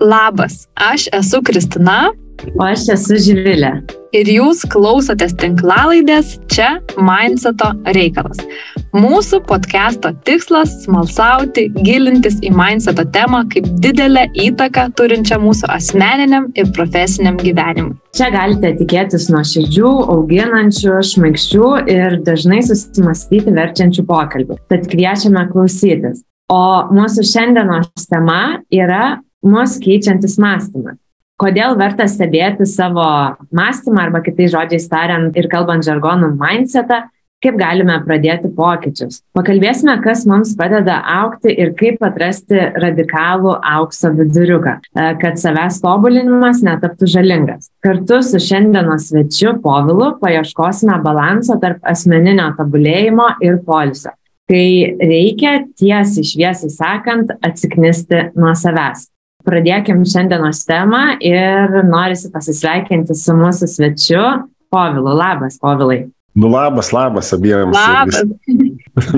Labas, aš esu Kristina. O aš esu Živilė. Ir jūs klausotės tinklalaidės Čia Mindseto reikalas. Mūsų podcast'o tikslas - smalsauti, gilintis į Mindseto temą kaip didelę įtaką turinčią mūsų asmeniniam ir profesiniam gyvenimui. Čia galite tikėtis nuo širdžių, auginančių, šmaikščių ir dažnai susimastyti verčiančių pokalbių. Tad kviečiame klausytis. O mūsų šiandienos tema yra mus keičiantis mąstymas. Kodėl verta stebėti savo mąstymą arba kitais žodžiais tariant ir kalbant žargonų mindsetą, kaip galime pradėti pokyčius. Pakalbėsime, kas mums padeda aukti ir kaip atrasti radikalų aukso viduriuką, e, kad savęs tobulinimas netaptų žalingas. Kartu su šiandienos svečiu Povilu paieškosime balanso tarp asmeninio tobulėjimo ir polisio kai reikia tiesiai šviesiai sakant atsiknisti nuo savęs pradėkim šiandienos temą ir norisi pasisveikinti su mūsų svečiu Povilu. Labas, Povilai. Nu labas, labas abiems. Labas.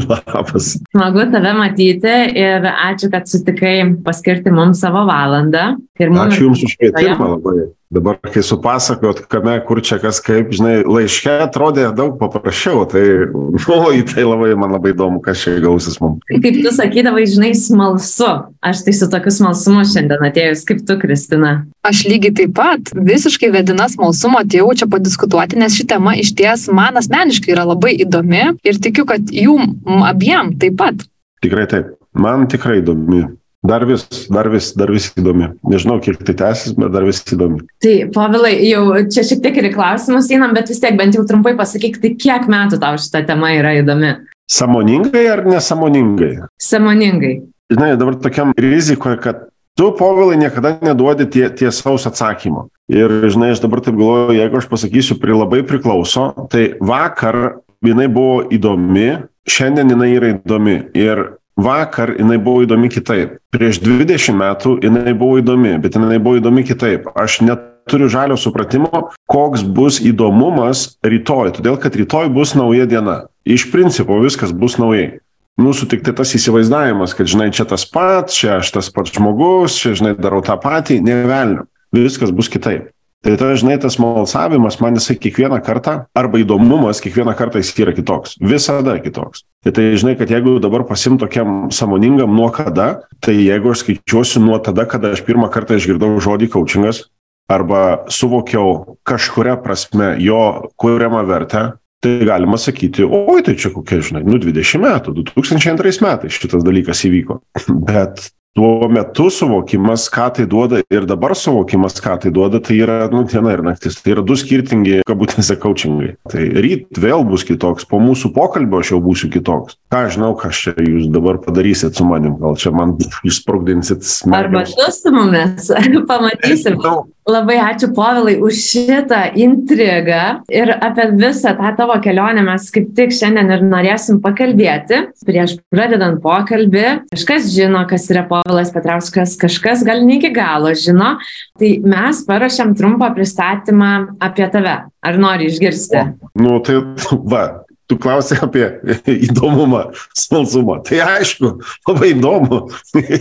labas. Smagu tave matyti ir ačiū, kad sutikai paskirti mums savo valandą. Ačiū Jums už kvietimą labai. Dabar, kai supasakot, kame, kur čia kas kaip, žinai, laiške atrodė daug paprasčiau, tai, nu, į tai labai, man labai įdomu, kas čia gausis mums. Kaip tu sakydavai, žinai, smalsu. Aš tai su tokiu smalsumu šiandien atėjus, kaip tu, Kristina. Aš lygiai taip pat visiškai vedina smalsumo atėjau čia padiskutuoti, nes ši tema iš ties man asmeniškai yra labai įdomi ir tikiu, kad jum abiem taip pat. Tikrai taip. Man tikrai įdomi Dar vis, dar vis, dar vis įdomi. Nežinau, kiek tai tęsis, bet dar vis įdomi. Tai, Pavilai, jau čia šiek tiek ir į klausimus einam, bet vis tiek bent jau trumpai pasakyk, tai kiek metų tau šita tema yra įdomi? Samoningai ar nesamoningai? Samoningai. Žinai, dabar tokiam rizikoje, kad tu, Povilai, niekada neduodi tie, tiesaus atsakymo. Ir, žinai, aš dabar taip galvoju, jeigu aš pasakysiu, pri labai priklauso, tai vakar jinai buvo įdomi, šiandien jinai yra įdomi. Ir vakar jinai buvo įdomi kitaip. Prieš 20 metų jinai buvo įdomi, bet jinai buvo įdomi kitaip. Aš neturiu žalio supratimo, koks bus įdomumas rytoj, todėl kad rytoj bus nauja diena. Iš principo viskas bus naujai. Mūsų tik tai tas įsivaizdavimas, kad, žinai, čia tas pats, čia aš tas pats žmogus, čia, žinai, darau tą patį, nevelniu. Viskas bus kitaip. Tai ta, žinai, tas malsavimas, man jisai kiekvieną kartą, arba įdomumas, kiekvieną kartą jis yra kitoks. Visada kitoks. Tai, tai žinai, kad jeigu dabar pasim tokiam samoningam nuo kada, tai jeigu aš skaičiuosiu nuo tada, kada aš pirmą kartą išgirdau žodį coachingas, arba suvokiau kažkuria prasme jo kuriamą vertę, tai galima sakyti, oi, tai čia kokie, žinai, nu 20 metų, 2002 metais šitas dalykas įvyko. Bet tuo metu suvokimas, ką tai duoda ir dabar suvokimas, ką tai duoda, tai yra nu, diena ir naktis. Tai yra du skirtingi, kabutėse, coachingai. Tai ryt vėl bus kitoks, po mūsų pokalbio aš jau būsiu kitoks. Ką žinau, kas čia jūs dabar padarysit su manim, gal čia man išsprogdinsit Arba smegenis. tu su mumis, pamatysim. Labai ačiū Povilai už šitą intrigą ir apie visą tą tavo kelionę mes kaip tik šiandien ir norėsim pakalbėti. Prieš pradedant pokalbį, kažkas žino, kas yra Povilas Petrauskas, kažkas gal ne iki galo žino, tai mes parašėm trumpą pristatymą apie tave. Ar nori išgirsti? Nu, tai va, tu klausai apie įdomumą, smalsumą. Tai aišku, labai įdomu.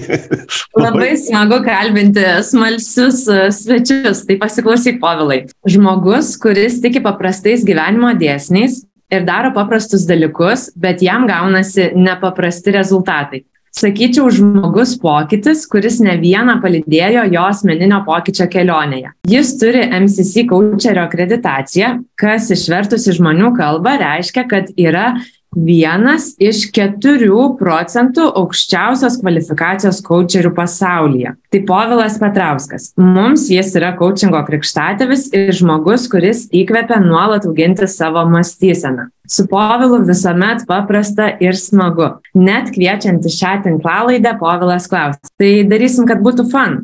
Labai smagu kalbinti smalsius e, svečius. Tai pasiklausyk, Povilai. Žmogus, kuris tiki paprastais gyvenimo dėsniais ir daro paprastus dalykus, bet jam gaunasi nepaprasti rezultatai. Sakyčiau, žmogus pokytis, kuris ne vieną palydėjo jo asmeninio pokyčio kelionėje. Jis turi MCC coacherio akreditaciją, kas išvertus į žmonių kalbą reiškia, kad yra vienas iš keturių procentų aukščiausios kvalifikacijos coacherių pasaulyje. Tai Povilas Petrauskas. Mums jis yra coachingo krikštatėvis ir žmogus, kuris įkvepia nuolat auginti savo mąstyseną. Su Povilu visuomet paprasta ir smagu. Net kviečiant į šią tinklalaidę, Povilas klaus. Tai darysim, kad būtų fun.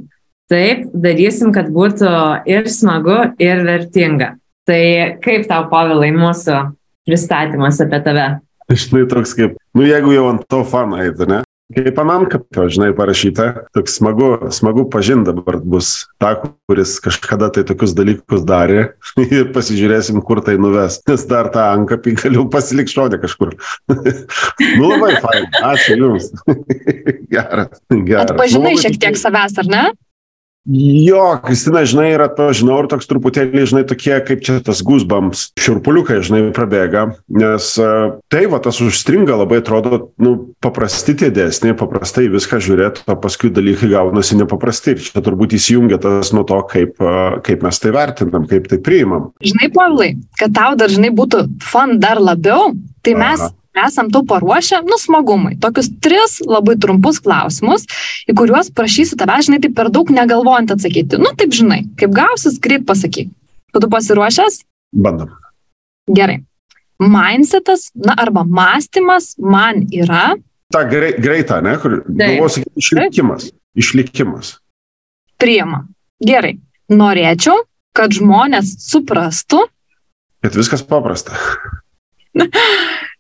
Taip, darysim, kad būtų ir smagu, ir vertinga. Tai kaip tau, Povilai, mūsų pristatymas apie tave? Žinai, toks kaip, nu jeigu jau ant to fano eitų, ne? Kaip ant ankapio, žinai, parašyta, toks smagu, smagu pažinti dabar bus tą, kuris kažkada tai tokius dalykus darė ir pasižiūrėsim, kur tai nuves. Nes dar tą ankapį galiu pasilikščioti kažkur. nu labai fain, ačiū Jums. geras, geras. Atpažinai šiek tiek savęs, ar ne? Jo, Kristina, žinai, ir atpažinau ir toks truputėlį, žinai, tokie kaip čia tas gusbams, šiurpuliukai, žinai, prabėga, nes uh, tai, va, tas užstringa labai, atrodo, nu, paprasti tie dėsniai, paprastai viską žiūrėti, o paskui dalykai gaunasi nepaprasti. Ir čia turbūt įsijungia tas nuo to, kaip, uh, kaip mes tai vertinam, kaip tai priimam. Žinai, Pavlai, kad tau dažnai būtų fan dar labiau, tai mes Aha esam tau paruošę, nu, smagumui, tokius tris labai trumpus klausimus, į kuriuos prašysiu tavęs, žinai, taip per daug negalvojant atsakyti. Nu, taip žinai, kaip gausis, greit pasakyk. Tu tu pasiruošęs? Bandom. Gerai. Mindsetas, na, arba mąstymas man yra. Ta grei, greita, ne, kur galvoju sakyti, išlikimas. Išlikimas. Priema. Gerai. Norėčiau, kad žmonės suprastų. Kad viskas paprasta.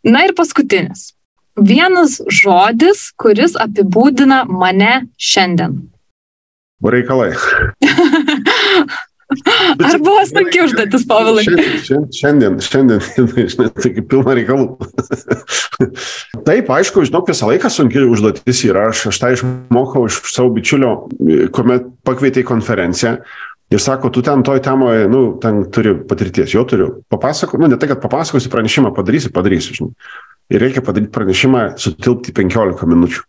Na ir paskutinis. Vienas žodis, kuris apibūdina mane šiandien. Reikalai. Ar buvo sunki užduotis, Pavilai? Šiandien, šiandien, šiandien žinai, tai kaip pilna reikalų. Taip, aišku, žinau, visą laiką sunki užduotis yra. Aš, aš tai išmokau iš savo bičiulio, kuomet pakvietė į konferenciją. Ir sako, tu ten toj temoje, nu, ten turi patirties, jo turiu. Papasako, nu, ne tai, kad papasakosi pranešimą, padarysi, padarysi, žinai. Ir reikia padaryti pranešimą, sutilpti 15 minučių.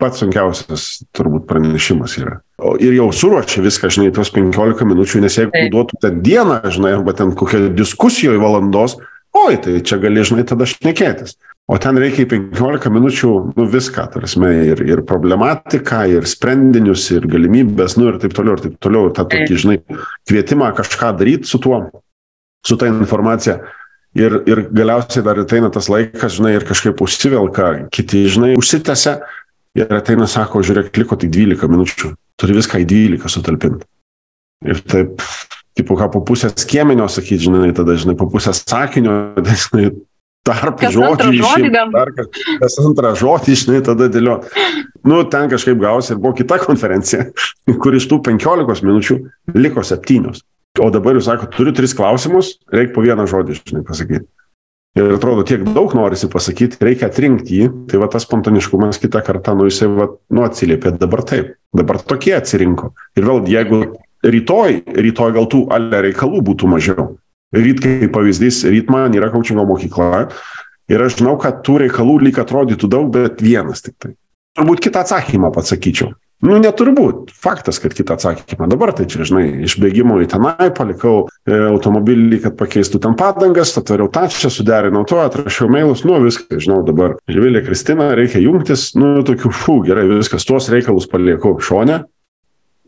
Pats sunkiausias turbūt pranešimas yra. O ir jau suruošia viską, žinai, tos 15 minučių, nes jeigu duotų ten dieną, žinai, arba ten kokią diskusijoje valandos, oi, tai čia gali, žinai, tada šnekėtis. O ten reikia į 15 minučių nu, viską, tarsi, ir, ir problematiką, ir sprendinius, ir galimybės, nu ir taip toliau, ir taip toliau, ir tą tokį, žinai, kvietimą kažką daryti su tuo, su ta informacija. Ir, ir galiausiai dar ateina tas laikas, žinai, ir kažkaip užsivelka, kiti, žinai, užsitęsia ir ateina, sako, žiūrėk, liko tik 12 minučių, turi viską į 12 sutalpinti. Ir taip, tipo, ką po pusės skiemenio sakyti, žinai, tada, žinai, po pusės sakinio, žinai, tarp žodžių žodį, dar kas, antrą žodį, žinai, tada dėlio. Nu, ten kažkaip gausi ir buvo kita konferencija, kur iš tų 15 minučių liko 7. O dabar jūs sakote, turiu tris klausimus, reikia po vieną žodį, žinai, pasakyti. Ir atrodo, tiek daug norisi pasakyti, reikia atrinkti jį, tai va tas spontaniškumas kitą kartą, nu jisai, va, nu atsiliepė dabar taip, dabar tokie atsirinko. Ir vėl, jeigu rytoj, rytoj gal tų ale reikalų būtų mažiau, Ryt kaip pavyzdys, ryt man yra kočingo mokykla ir aš žinau, kad tų reikalų lyg atrodytų daug, bet vienas tik tai. Turbūt kitą atsakymą pasakyčiau. Nu, neturbūt. Faktas, kad kitą atsakymą. Dabar tai čia, žinai, išbėgimo į tenai, palikau e, automobilį, kad pakeistų ten padangas, atvariau tą čia, suderinau to, atrašiau mailus, nu viską, žinau, dabar Živilė Kristina, reikia jungtis, nu, tokių, fū, gerai, viskas, tuos reikalus palieku šone,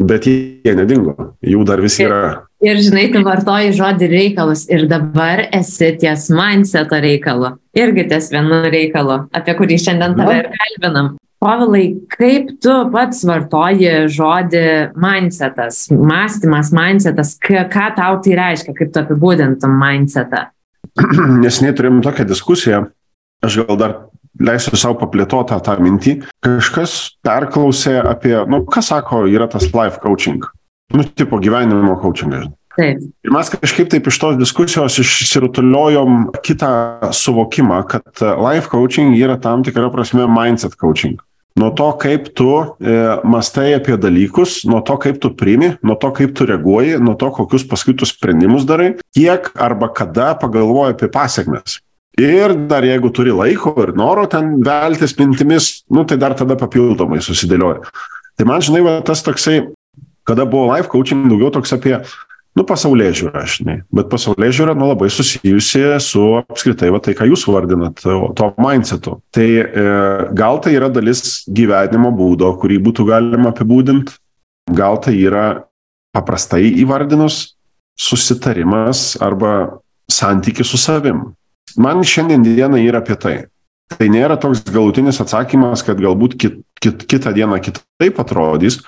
bet jie nedingo, jų dar vis yra. Ir žinai, tu vartoji žodį reikalus ir dabar esi ties mindseto reikalu. Irgi ties vienu reikalu, apie kurį šiandien tave ir kalbinam. Povilai, kaip tu pats vartoji žodį mindsetas, mąstymas, mindsetas, ką, ką tau tai reiškia, kaip tu apibūdintum mindsetą? Nesiniai turėjom tokią diskusiją, aš gal dar leisiu savo paplėtotą tą mintį. Kažkas perklausė apie, nu, kas sako, yra tas life coaching. Nu, tipo gyvenimo coachingas. Taip. Ir mes kažkaip taip iš tos diskusijos išsirutuliojom kitą suvokimą, kad life coaching yra tam tikra prasme mindset coaching. Nuo to, kaip tu e, mastai apie dalykus, nuo to, kaip tu priimi, nuo to, kaip tu reaguoji, nuo to, kokius paskui tu sprendimus darai, kiek arba kada pagalvoji apie pasiekmes. Ir dar jeigu turi laiko ir noro ten veltis mintimis, nu tai dar tada papildomai susidėlioja. Tai man, žinai, va, tas toksai, kada buvo life coaching, daugiau toks apie, nu, pasaulyje žiūrą, žinai, bet pasaulyje žiūrą, nu, labai susijusi su apskritai, va, tai, ką jūs vardinat, to mindsetu. Tai e, gal tai yra dalis gyvenimo būdo, kurį būtų galima apibūdinti, gal tai yra paprastai įvardinus susitarimas arba santykis su savim man šiandien diena yra apie tai. Tai nėra toks galutinis atsakymas, kad galbūt kit, kit, kitą dieną kitaip atrodys,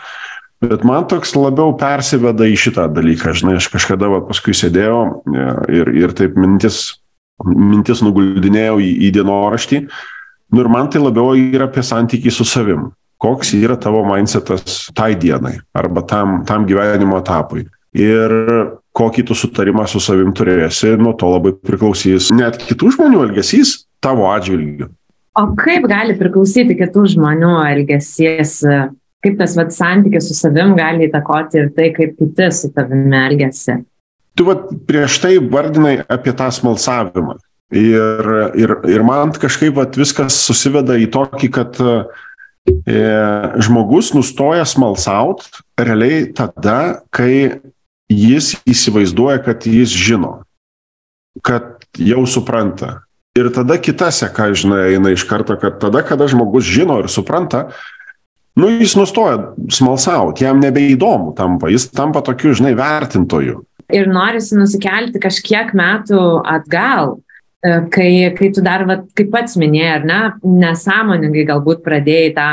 bet man toks labiau persiveda į šitą dalyką. Žinai, aš kažkada va, paskui sėdėjau e, ir, ir taip mintis, mintis nuguldinėjau į, į dienoraštį. Nu ir man tai labiau yra apie santykį su savim. Koks yra tavo mindsetas tai dienai arba tam, tam gyvenimo etapui. Ir kokį tu sutarimą su savim turėsi, nuo to labai priklausys net kitų žmonių elgesys tavo atžvilgiu. O kaip gali priklausyti kitų žmonių elgesys, kaip tas vat, santykis su savim gali įtakoti ir tai, kaip kiti su tavimi elgesi. Tu vat, prieš tai vardinai apie tą smalsavimą. Ir, ir, ir man kažkaip vat, viskas susiveda į tokį, kad e, žmogus nustoja smalsaut realiai tada, kai jis įsivaizduoja, kad jis žino, kad jau supranta. Ir tada kita seka, žinai, eina iš karto, kad tada, kada žmogus žino ir supranta, nu jis nustoja smalsauti, jam nebeįdomu tampa, jis tampa tokiu, žinai, vertintoju. Ir norisi nusikelti kažkiek metų atgal, e, kai, kai tu dar, vat, kaip pats minėjai, ar ne, nesąmoningai galbūt pradėjai tą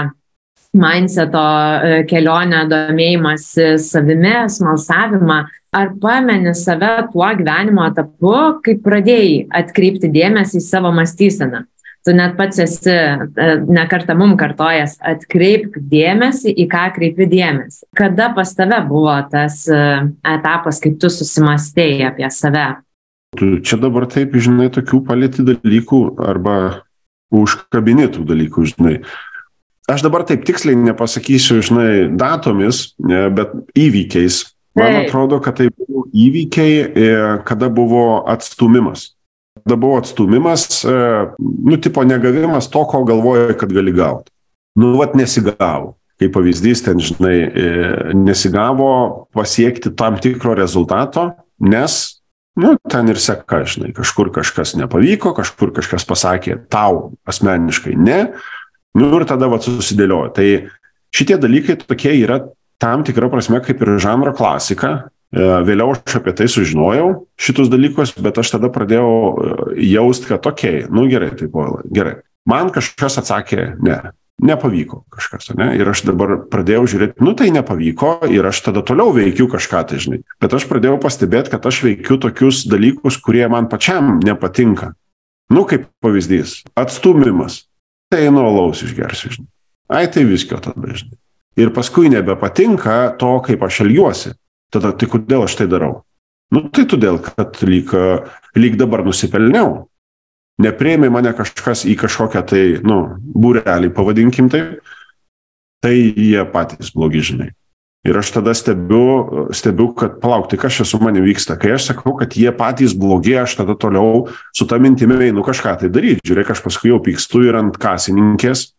mindseto e, kelionę, domėjimąsi savimi, smalsavimą, ar pameni save tuo gyvenimo etapu, kai pradėjai atkreipti dėmesį į savo mąstyseną? tu net pats esi e, nekartą mum kartojas, atkreipk dėmesį, į ką kreipi dėmesį. Kada pas tave buvo tas e, etapas, kai tu susimastėjai apie save? Tu čia dabar taip, žinai, tokių palėti dalykų arba užkabinėtų dalykų, žinai. Aš dabar taip tiksliai nepasakysiu, žinai, datomis, e, bet įvykiais. Man atrodo, kad tai buvo įvykiai, kada buvo atstumimas tada buvo atstumimas, e, nu, tipo negavimas to, ko galvoja, kad gali gauti. Nu, vat nesigavo. Kaip pavyzdys, ten, žinai, e, nesigavo pasiekti tam tikro rezultato, nes, nu, ten ir seka, žinai, kažkur kažkas nepavyko, kažkur kažkas pasakė tau asmeniškai ne, nu ir tada vat susidėliojo. Tai šitie dalykai tokie yra tam tikra prasme kaip ir žanro klasika, E, vėliau aš apie tai sužinojau, šitus dalykus, bet aš tada pradėjau e, jausti, kad okei, okay, nu gerai, tai buvo gerai. Man kažkas atsakė, ne, nepavyko kažkas, ne? Ir aš dabar pradėjau žiūrėti, nu tai nepavyko ir aš tada toliau veikiu kažką, tai žinai. Bet aš pradėjau pastebėti, kad aš veikiu tokius dalykus, kurie man pačiam nepatinka. Nu kaip pavyzdys, atstumimas. Tai nuo laus išgersiu, žinai. Ai tai viskio tada, žinai. Ir paskui nebepatinka to, kaip aš elgiuosi. Tada tai kodėl aš tai darau? Nu tai todėl, kad lyg, lyg dabar nusipelniau. Neprieimė mane kažkas į kažkokią tai, nu, būrelį, pavadinkim tai, tai jie patys blogi žinai. Ir aš tada stebiu, stebiu, kad palauk, tai kas čia su manimi vyksta. Kai aš sakau, kad jie patys blogi, aš tada toliau su tą mintimi einu kažką tai daryti. Žiūrėk, aš paskui jau pykstu ir ant kasininkės,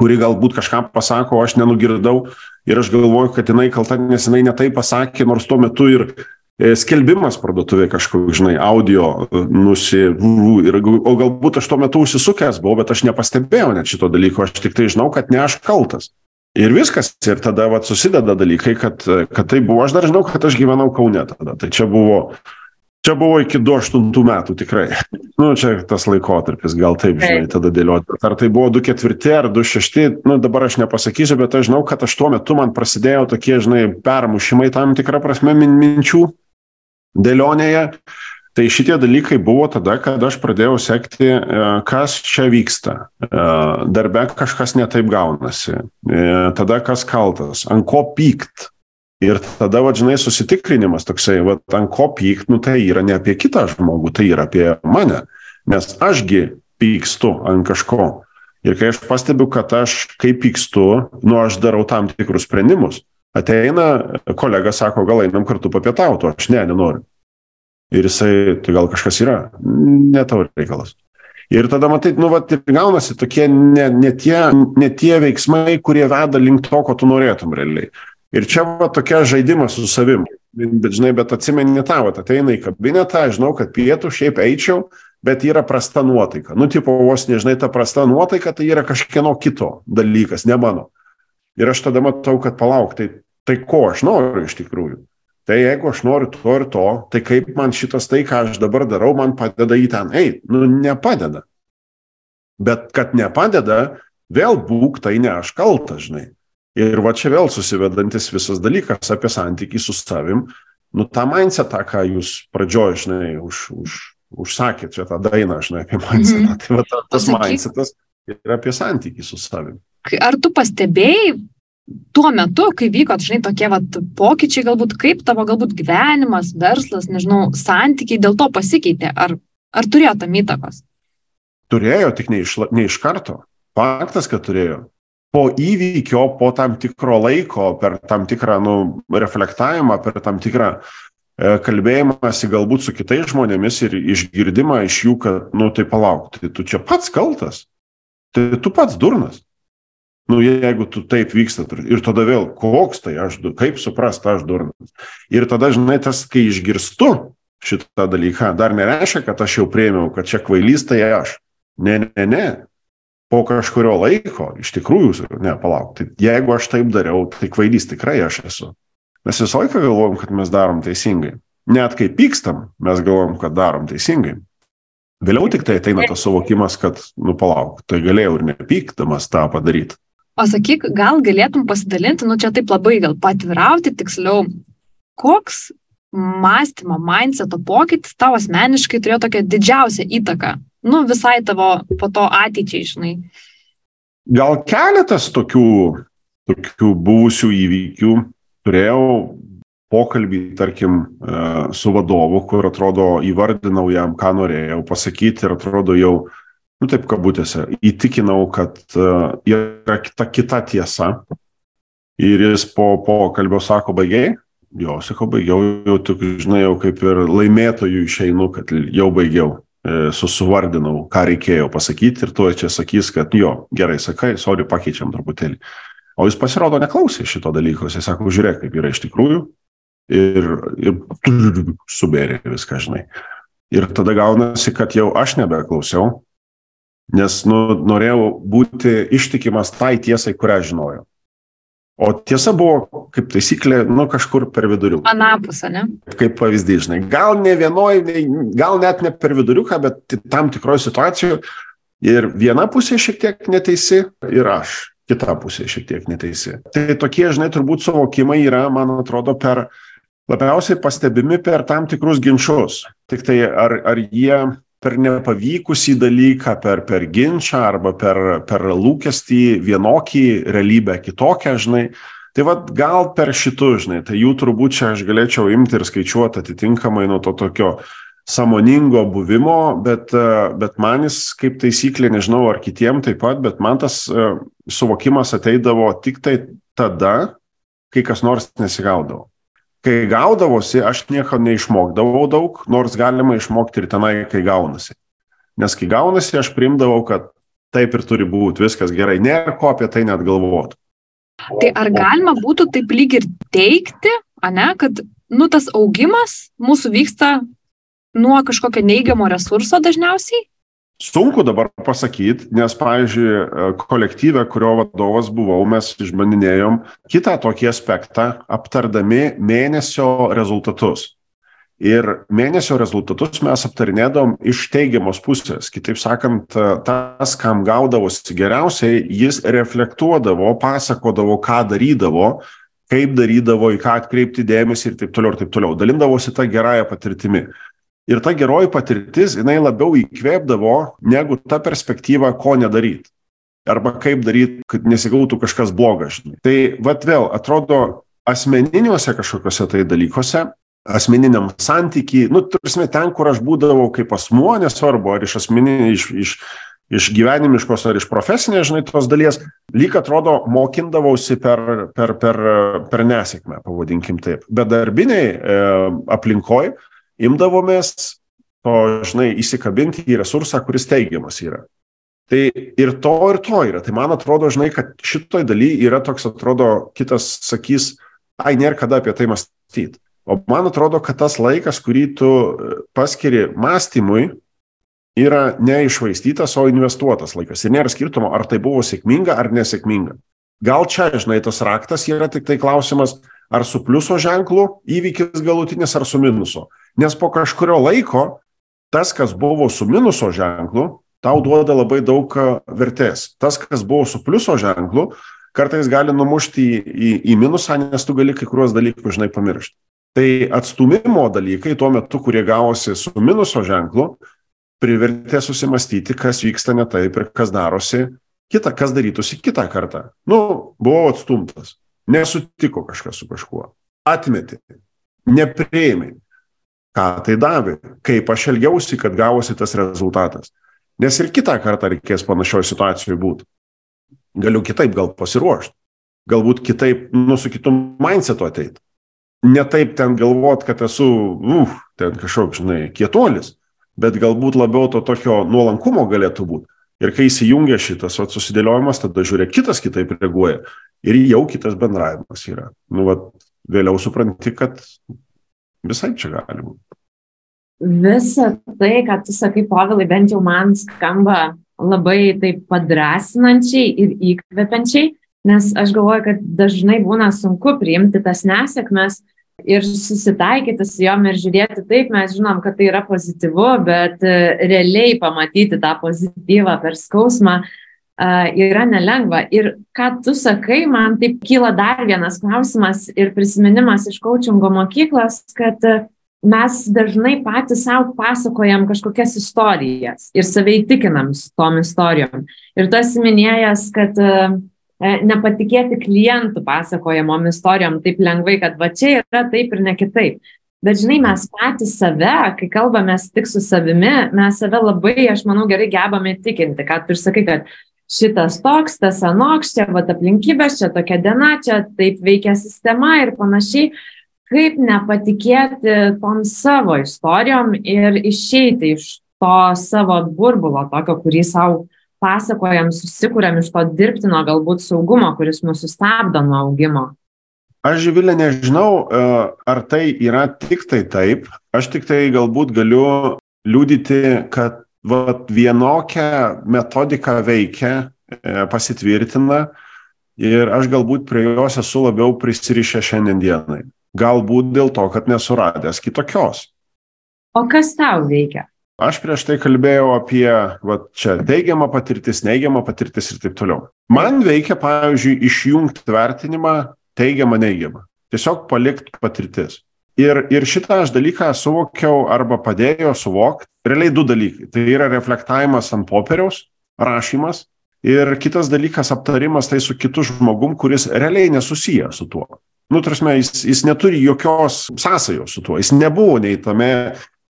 kuri galbūt kažką pasako, o aš nenugirdau ir aš galvoju, kad jinai kalta, nes jinai netai pasakė, nors tuo metu ir e, skelbimas parduotuvė kažkoks, žinai, audio e, nusi, ir, o galbūt aš tuo metu užsisukęs buvau, bet aš nepastebėjau net šito dalyko, aš tik tai žinau, kad ne aš kaltas. Ir viskas, ir tada vat, susideda dalykai, kad, kad tai buvo, aš dar žinau, kad aš gyvenau Kaune tada, tai čia buvo Čia buvo iki 28 metų tikrai. Nu, čia tas laikotarpis, gal taip, žinai, tada dėlioti. Ar tai buvo 24 ar 26, nu, dabar aš nepasakysiu, bet aš žinau, kad aš tuo metu man prasidėjo tokie, žinai, permušimai tam tikrą prasme min minčių dėlionėje. Tai šitie dalykai buvo tada, kada aš pradėjau sekti, e, kas čia vyksta. E, darbe kažkas netaip gaunasi. E, tada kas kaltas, ant ko pykt Ir tada, va, žinai, susitikrinimas toksai, va, ant ko pykt, nu tai yra ne apie kitą žmogų, tai yra apie mane. Nes ašgi pykstu ant kažko. Ir kai aš pastebiu, kad aš kaip pykstu, nu aš darau tam tikrus sprendimus. Ateina kolega, sako, gal einam kartu papietauti, aš ne, nenoriu. Ir jisai, tai gal kažkas yra, ne tavo reikalas. Ir tada matai, nu, va, ir gaunasi tokie ne, ne, tie, ne tie veiksmai, kurie veda link to, ko tu norėtum realiai. Ir čia va tokia žaidimas su savim. Bet, žinai, bet atsimeni tą, va, ateina į kabinetą, žinau, kad pietų šiaip eičiau, bet yra prasta nuotaika. Nu, tipo, vos nežinai, ta prasta nuotaika tai yra kažkieno kito dalykas, ne mano. Ir aš tada matau, kad palauk, tai, tai ko aš noriu iš tikrųjų. Tai jeigu aš noriu to ir to, tai kaip man šitas tai, ką aš dabar darau, man padeda į ten eiti. Nu, nepadeda. Bet kad nepadeda, vėl būk tai ne aš kaltas, žinai. Ir va čia vėl susivedantis visas dalykas apie santykį su savim, nu tą mindsetą, ką jūs pradžioje, žinai, už, už, užsakėt čia tą dainą, žinai, apie mindsetą. Mm -hmm. Tai va ta, tas Pasakyk. mindsetas yra apie santykį su savim. Ar tu pastebėjai tuo metu, kai vyko, žinai, tokie vat, pokyčiai, galbūt kaip tavo galbūt gyvenimas, verslas, nežinau, santykiai dėl to pasikeitė? Ar, ar turėjo tam įtakos? Turėjo, tik ne iš, ne iš karto. Faktas, kad turėjo. po įvykio, po tam tikro laiko, per tam tikrą nu, reflektavimą, per tam tikrą e, kalbėjimąsi galbūt su kitais žmonėmis ir išgirdimą iš jų, kad, nu tai palauk, tai tu čia pats kaltas, tai tu pats durnas. Nu, jeigu tu taip vyksta ir tada vėl, koks tai aš, kaip suprast, aš durnas. Ir tada, žinai, tas, kai išgirstu šitą dalyką, dar nereiškia, kad aš jau prieimiau, kad čia kvailys tai aš. Ne, ne, ne. Po kažkurio laiko, iš tikrųjų, ne, palauk, tai jeigu aš taip dariau, tai kvailys tikrai aš esu. Mes visą laiką galvojam, kad mes darom teisingai. Net kai pykstam, mes galvojam, kad darom teisingai. Vėliau tik tai ateina tas suvokimas, kad, nu palauk, tai galėjau ir nepykdamas tą padaryti. O sakyk, gal galėtum pasidalinti, nu čia taip labai gal patvirauti tiksliau, koks mąstymo, mindseto pokytis tavo asmeniškai turėjo tokią didžiausią įtaką, nu visai tavo po to ateičiai, žinai. Gal keletas tokių, tokių buvusių įvykių turėjau pokalbį, tarkim, e, su vadovu, kur atrodo įvardinau jam, ką norėjau pasakyti ir atrodo jau nu taip kabutėse, įtikinau, kad uh, yra kita, kita tiesa. Ir jis po pokalbio sako, baigiai? Jo, sakau, baigiau, jau tik, žinai, jau kaip ir laimėtojų išeinu, kad jau baigiau. E, susuvardinau, ką reikėjo pasakyti ir tuo čia sakys, kad jo, gerai sakai, sorry, pakeičiam truputėlį. O jis pasirodo neklausė šito dalyko, jis sako, žiūrėk, kaip yra iš tikrųjų. Ir, ir subėrė viską, žinai. Ir tada gaunasi, kad jau aš nebeklausiau, nes nu, norėjau būti ištikimas tai tiesai, kurią žinojau. O tiesa buvo, kaip taisyklė, nu kažkur per viduriuką. Anapusą, ne? Kaip pavyzdys, žinai, gal ne vienoj, gal net ne per viduriuką, bet tam tikroje situacijoje ir viena pusė šiek tiek neteisi ir aš, kita pusė šiek tiek neteisi. Tai tokie, žinai, turbūt suvokimai yra, man atrodo, per labiausiai pastebimi per tam tikrus ginčius. Tik tai ar, ar jie per nepavykusį dalyką, per, per ginčą arba per, per lūkestį vienokį, realybę kitokią, žinai. Tai vad gal per šitų, žinai, tai jų turbūt čia aš galėčiau imti ir skaičiuoti atitinkamai nuo to tokio samoningo buvimo, bet, bet manis kaip taisyklė, nežinau ar kitiem taip pat, bet man tas uh, suvokimas ateidavo tik tai tada, kai kas nors nesigaudavo kai gaudavosi, aš nieko neišmokdavau daug, nors galima išmokti ir tenai, kai gaunasi. Nes kai gaunasi, aš primdavau, kad taip ir turi būti, viskas gerai, nėra ko apie tai net galvoti. Tai ar galima būtų taip lyg ir teikti, ane, kad, nu, tas augimas mūsų vyksta nuo kažkokio neigiamo resurso dažniausiai? Sunku dabar pasakyti, nes, pavyzdžiui, kolektyve, kurio vadovas buvau, mes išbandinėjom kitą tokį aspektą, aptardami mėnesio rezultatus. Ir mėnesio rezultatus mes aptarinėdom iš teigiamos pusės. Kitaip sakant, tas, kam gaudavosi geriausiai, jis reflektuodavo, pasakodavo, ką darydavo, kaip darydavo, į ką atkreipti dėmesį ir taip toliau ir taip toliau. Dalindavosi tą gerąją patirtimį. Ir ta geroji patirtis, jinai labiau įkvėpdavo negu ta perspektyva, ko nedaryti. Arba kaip daryti, kad nesigautų kažkas blogas. Tai vad vėl, atrodo, asmeniniuose kažkokiuose tai dalykuose, asmeniniam santykiai, nu, turime ten, kur aš būdavau kaip asmuo, nesvarbu, ar iš asmeninio, iš, iš, iš gyvenimiškos ar iš profesinės, žinai, tos dalies, lyg atrodo, mokindavausi per, per, per, per nesėkmę, pavadinkim taip. Bet darbiniai e, aplinkoje imdavomės to, žinai, įsikabinti į resursą, kuris teigiamas yra. Tai ir to, ir to yra. Tai man atrodo, žinai, kad šitoj daly yra toks, atrodo, kitas sakys, ai, nėra kada apie tai mąstyti. O man atrodo, kad tas laikas, kurį tu e, paskiri mąstymui, yra neišvaistytas, o investuotas laikas. Ir nėra skirtumo, ar tai buvo sėkminga ar nesėkminga. Gal čia, žinai, tas raktas yra tik tai klausimas, ar su pliuso ženklu įvykis galutinis, ar su minuso. Nes po kažkurio laiko tas, kas buvo su minuso ženklu, tau duoda labai daug e, vertės. Tas, kas buvo su pliuso ženklu, kartais gali numušti į, į, į minusą, nes tu gali kai kuriuos dalykus, žinai, pamiršti. Tai atstumimo dalykai tuo metu, kurie gavosi su minuso ženklu, privertė susimastyti, kas vyksta ne taip ir kas darosi kitą, kas darytųsi kitą kartą. Nu, buvau atstumtas, nesutiko kažkas su kažkuo, atmeti, neprieimai ką tai davė, kaip aš elgiausi, kad gavosi tas rezultatas. Nes ir kitą kartą reikės panašioje situacijoje būti. Galiu kitaip gal pasiruošti. Galbūt kitaip, nu, su kitu mindsetu ateit. Ne taip ten galvot, kad esu, uf, ten kažkoks, žinai, kietuolis, bet galbūt labiau to tokio nuolankumo galėtų būti. Ir kai įsijungia šitas vat, susidėliojimas, tada žiūrė, kitas kitaip reaguoja. Ir jau kitas bendravimas yra. Nu, vat, vėliau supranti, kad visai čia gali būti. Visa tai, ką tu sakai, Povilai, bent jau man skamba labai taip padrasinančiai ir įkvepiančiai, nes aš galvoju, kad dažnai būna sunku priimti tas nesėkmes ir susitaikyti su jom ir žiūrėti taip, mes žinom, kad tai yra pozityvu, bet e, realiai pamatyti tą pozityvą per skausmą yra nelengva. Ir ką tu sakai, man taip kyla dar vienas klausimas ir prisiminimas iš coachingo mokyklos, kad e, mes dažnai patys savo pasakojam kažkokias istorijas ir save įtikinam su tom istorijom. Ir tas minėjęs, kad uh, E, nepatikėti klientų pasakojamom istorijom taip lengvai, kad va čia yra taip ir ne kitaip. Bet žinai, mes patys save, kai kalbame tik su savimi, mes save labai, aš manau, gerai gebame įtikinti, kad tu ir sakai, kad šitas toks, tas anoks, čia va aplinkybės, čia tokia diena, čia taip veikia sistema ir panašiai. Kaip nepatikėti tom savo istorijom ir išeiti iš to savo burbulo, tokio, kurį savo pasakojam, susikūrėm iš to dirbtino galbūt saugumo, kuris mūsų stabdo nuo augimo? Aš, Živilė, nežinau, e, ar tai yra tik tai taip. Aš tik tai galbūt galiu liūdyti, kad vat, vienokia metodika veikia, e, pasitvirtina ir aš galbūt prie jos esu labiau prisirišę šiandienai. Galbūt dėl to, kad nesuradęs kitokios. O kas tau veikia? Aš prieš tai kalbėjau apie, va čia, teigiamą patirtis, neigiamą patirtis ir taip toliau. Man veikia, pavyzdžiui, išjungti vertinimą teigiamą, neigiamą. Tiesiog palikti patirtis. Ir, ir šitą aš dalyką suvokiau arba padėjo suvokti. Realiai du dalykai. Tai yra reflektavimas ant popieriaus, rašymas ir kitas dalykas aptarimas tai su kitu žmogum, kuris realiai nesusijęs su tuo. Nu, tarsi, jis, jis neturi jokios sąsajos su tuo. Jis nebuvo nei tame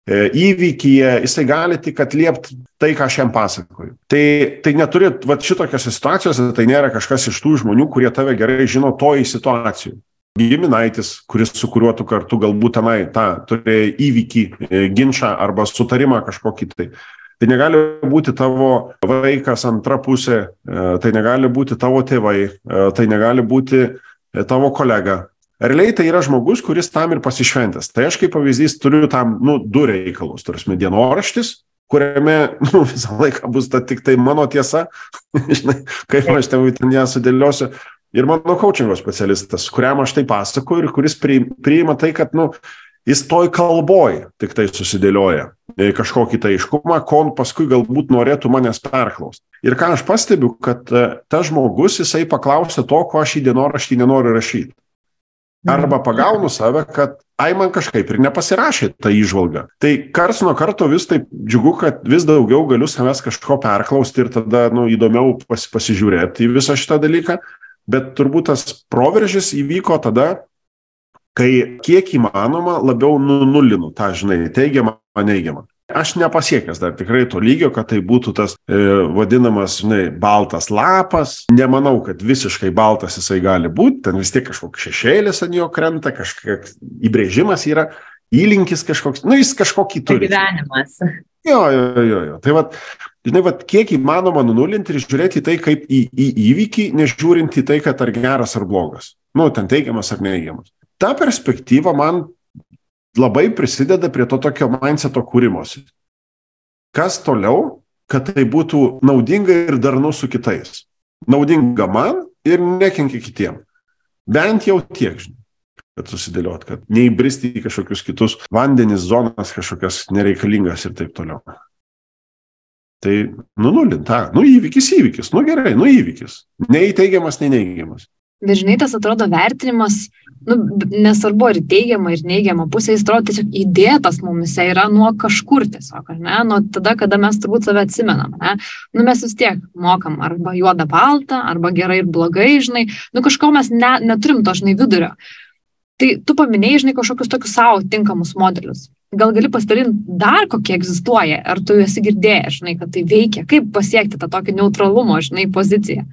E, įvykyje, jisai gali tik atliepti tai, ką aš jam pasakoju. Tai, tai neturi, va šitokiose situacijose, tai nėra kažkas iš tų žmonių, kurie tave gerai žino toj situacijų. Giminaitis, kuris su kuriuo tu kartu galbūt tenai tą turėjai įvykį, e, ginčą arba sutarimą kažkokį tai. Tai negali būti tavo vaikas antra pusė, e, tai negali būti tavo tėvai, tai negali būti tavo kolega, Realiai tai yra žmogus, kuris tam ir pasišventęs. Tai aš kaip pavyzdys turiu tam, nu, du reikalus. Turime dienoraštis, kuriame nu, visą laiką bus ta tik tai mano tiesa, žinai, kaip aš ten, ten ją sudėliosiu. Ir mano coachingo specialistas, kuriam aš tai pasakoju ir kuris priima tai, kad, nu, jis toj kalboj tik tai susidėlioja e, kažkokį tai iškumą, ko paskui galbūt norėtų manęs perklausti. Ir ką aš pastebiu, kad e, tas žmogus, jisai paklausė to, ko aš į dienoraštį nenoriu rašyti. Arba pagaunu save, kad ai man kažkaip ir nepasirašė tą įžvalgą. Tai kars nuo karto vis taip džiugu, kad vis daugiau galiu savęs kažko perklausti ir tada nu, įdomiau pas, pasižiūrėti į visą šitą dalyką. Bet turbūt tas proveržis įvyko tada, kai kiek įmanoma labiau nunulinu tą, žinai, teigiamą, neigiamą. Aš nepasiekęs dar tikrai to lygio, kad tai būtų tas e, vadinamas, žinai, baltas lapas. Nemanau, kad visiškai baltas jisai gali būti, ten vis tiek kažkoks šešėlis ant jo krenta, kažkoks įbrėžimas yra, įlinkis kažkoks, nu jis kažkokį turi. Gyvenimas. Jo, jo, jo, jo. Tai vad, žinai, vad, kiek įmanoma nunulinti ir žiūrėti į tai kaip į, į įvykį, nežiūrint į tai, kad ar geras ar blogas. Nu, ten teigiamas ar neigiamas. Ta perspektyva man labai prisideda prie to tokio mindseto kūrimosi. Kas toliau, kad tai būtų naudinga ir darnu su kitais. Naudinga man ir nekenkia kitiem. Bent jau tiek, žinai, kad susidėliot, kad neįbristi į kažkokius kitus vandenis, zonas, kažkokias nereikalingas ir taip toliau. Tai, nu, nulinta, nu, įvykis įvykis, nu gerai, nu, įvykis. Nei teigiamas, nei neigiamas. Dažnai tas atrodo vertinimas nu, nesvarbu, ar teigiama, ir neigiama pusė, jis atrodo tiesiog įdėtas mumise yra nuo kažkur tiesiog, ar ne, nuo tada, kada mes turbūt save atsimenam, ne, nu mes vis tiek mokam arba juodą baltą, arba gerai ir blogai, žinai, nu kažko mes ne, neturim to, žinai, vidurio. Tai tu paminėjai, žinai, kažkokius tokius savo tinkamus modelius. Gal gali pasidalinti dar kokie egzistuoja, ar tu esi girdėjęs, žinai, kad tai veikia, kaip pasiekti tą tokį neutralumo, žinai, poziciją.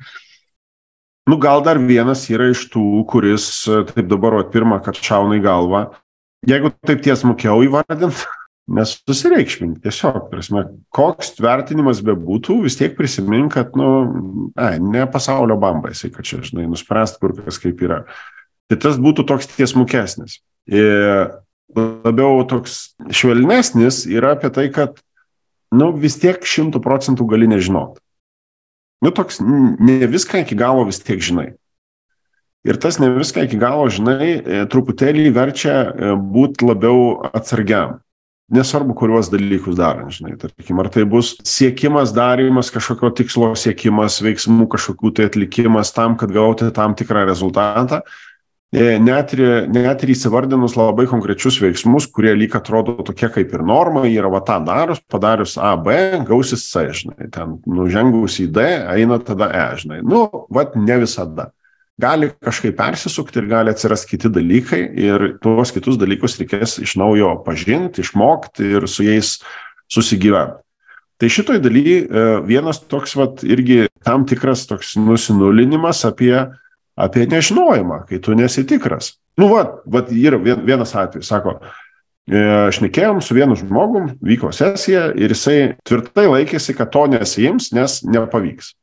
Nu, gal dar vienas yra iš tų, kuris, taip dabar, o pirmą, kad šauna į galvą. Jeigu taip tiesmukiau įvardint, nesusireikšmink, tiesiog, prasme, koks vertinimas bebūtų, vis tiek prisimink, kad, nu, ai, ne pasaulio bamba, jisai, kad čia, žinai, nuspręst, kur kas kaip yra. Tai tas būtų toks tiesmukesnis. Ir labiau toks švelnesnis yra apie tai, kad, nu, vis tiek šimtų procentų gali nežinot. Nu, toks, ne viską iki galo vis tiek žinai. Ir tas ne viską iki galo žinai, e, truputėlį verčia e, būti labiau atsargiam nesvarbu, kuriuos dalykus darant, žinai, tarkim, ar tai bus siekimas, darimas, kažkokio tikslo siekimas, veiksmų kažkokių tai atlikimas tam, kad gauti tam tikrą rezultatą. E, net ir, net ir įsivardinus labai konkrečius veiksmus, kurie lyg atrodo tokie kaip ir norma, yra va tą darius, padarius A, B, gausis C, žinai, ten nužengus į D, eina tada E, žinai. Nu, va ne visada gali kažkaip persisukti ir gali atsirasti kiti dalykai ir tuos kitus dalykus reikės iš naujo pažinti, išmokti ir su jais susigyventi. Tai šitoj daly e, vienas toks vat irgi tam tikras toks nusinulinimas apie, apie nežinojimą, kai tu nesi tikras. Nu, va, va yra vienas atvejis, sako, e, šnekėjom su vienu žmogum, vyko sesija ir jisai tvirtai laikėsi, kad to nesijims, nes nepavyks.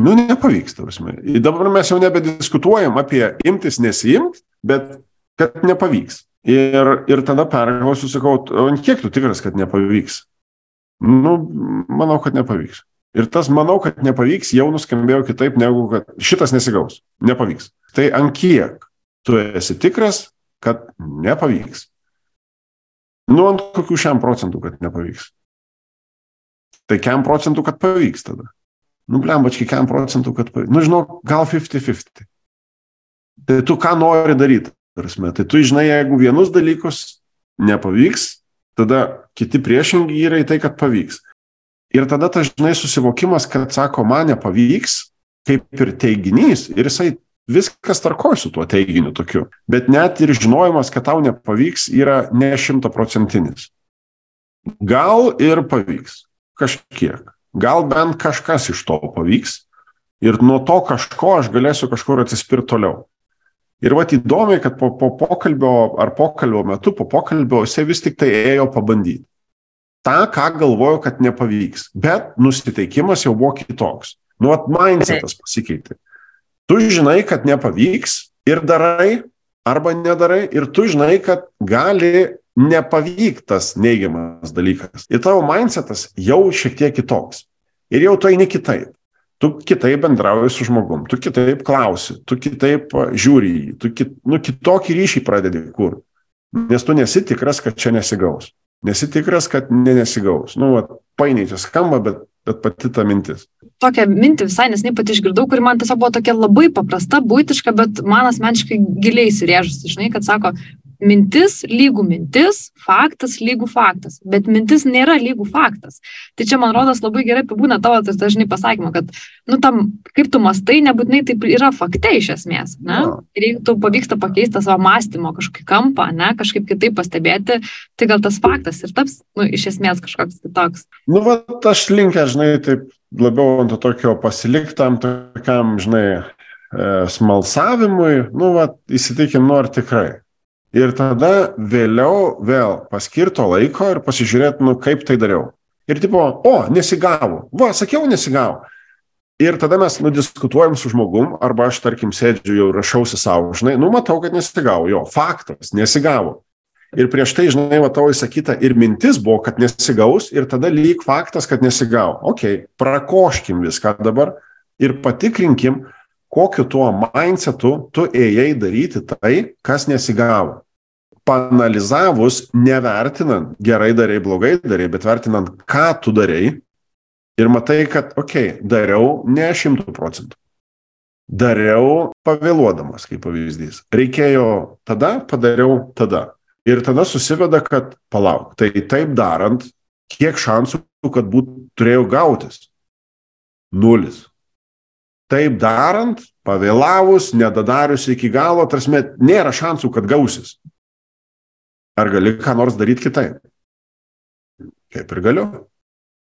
Nu, nepavyks, tarsi. Dabar mes jau nebediskutuojam apie imtis, nesiimt, bet kad nepavyks. Ir, ir tada perklausiu, sakau, ant kiek tu tikras, kad nepavyks? Nu, manau, kad nepavyks. Ir tas manau, kad nepavyks, jau nuskambėjo kitaip negu, kad šitas nesigaus. Nepavyks. Tai ant kiek tu esi tikras, kad nepavyks? Nu, ant kokių šiam procentų, kad nepavyks? Tai kiam procentų, kad pavyks tada? nu, blembački, kiam procentų, kad, nu, žinau, gal 50-50. Tai tu ką nori daryti, prasme. Tai tu žinai, jeigu vienus dalykus nepavyks, tada kiti priešingi yra į tai, kad pavyks. Ir tada tas, žinai, susivokimas, kad sako, man nepavyks, kaip ir teiginys, ir jisai viskas tarkoja su tuo teiginiu tokiu. Bet net ir žinojimas, kad tau nepavyks, yra ne šimtaprocentinis. Gal ir pavyks. Kažkiek gal bent kažkas iš to pavyks ir nuo to kažko aš galėsiu kažkur atsispirti toliau. Ir va įdomiai, kad po, po pokalbio ar pokalbio metu, po pokalbio jisai vis tik tai ėjo pabandyti. Ta, ką galvoju, kad nepavyks. Bet nusiteikimas jau buvo kitoks. Nu, at mindsetas pasikeitė. Tu žinai, kad nepavyks ir darai, arba nedarai, ir tu žinai, kad gali nepavyktas neigiamas dalykas. Ir tavo mindsetas jau šiek tiek kitoks. Ir jau tu eini kitaip. Tu kitaip bendrauji su žmogum, tu kitaip klausi, tu kitaip žiūri į jį, tu kit, nu, kitokį ryšį pradedi kur. Nes tu nesi tikras, kad čia nesigaus. Nesi tikras, kad ne nesigaus. Nu, va, painiai čia skamba, bet, bet pati ta mintis. Tokią mintį visai nesnai pati išgirdau, kuri man tiesiog buvo tokia labai paprasta, būtiška, bet man asmeniškai giliai įsirėžusi, žinai, kad sako, mintis lygų mintis, faktas lygų faktas, bet mintis nėra lygų faktas. Tai čia, man rodos, labai gerai apibūna tavo tas dažnai pasakymą, kad, nu, tam, kaip tu mastai, nebūtinai taip yra faktai iš esmės, ne? Ir jeigu tu pavyksta pakeisti savo mąstymo kažkokį kampą, ne, kažkaip kitaip pastebėti, tai gal tas faktas ir taps, nu, iš esmės kažkoks kitoks. Nu, va, aš linkęs, žinai, taip labiau ant to tokio pasiliktam, tokiam, žinai, e, smalsavimui, nu, va, įsitikim, nu, ar tikrai ir tada vėliau vėl paskirto laiko ir pasižiūrėti, nu kaip tai dariau. Ir tipo, o, nesigavo. Va, sakiau, nesigavo. Ir tada mes nudiskutuojam su žmogum, arba aš, tarkim, sėdžiu jau rašausi savo, žinai, nu matau, kad nesigavo, jo, faktas, nesigavo. Ir prieš tai, žinai, matau įsakyta ir mintis buvo, kad nesigaus, ir tada lyg faktas, kad nesigavo. Ok, prakoškim viską dabar ir patikrinkim, kokiu tuo mindsetu tu ėjai daryti tai, kas nesigavo. Panalizavus, nevertinant, gerai darai, blogai darai, bet vertinant, ką tu darai ir matai, kad, okei, okay, dariau ne šimtų procentų. Dariau pavėluodamas, kaip pavyzdys. Reikėjo tada, padariau tada. Ir tada susiveda, kad palauk, tai taip darant, kiek šansų, kad būt, turėjau gautis? Nulis. Taip darant, pavėlavus, nedadarius iki galo, tarsi nėra šansų, kad gausis. Ar gali ką nors daryti kitaip? Kaip ir galiu.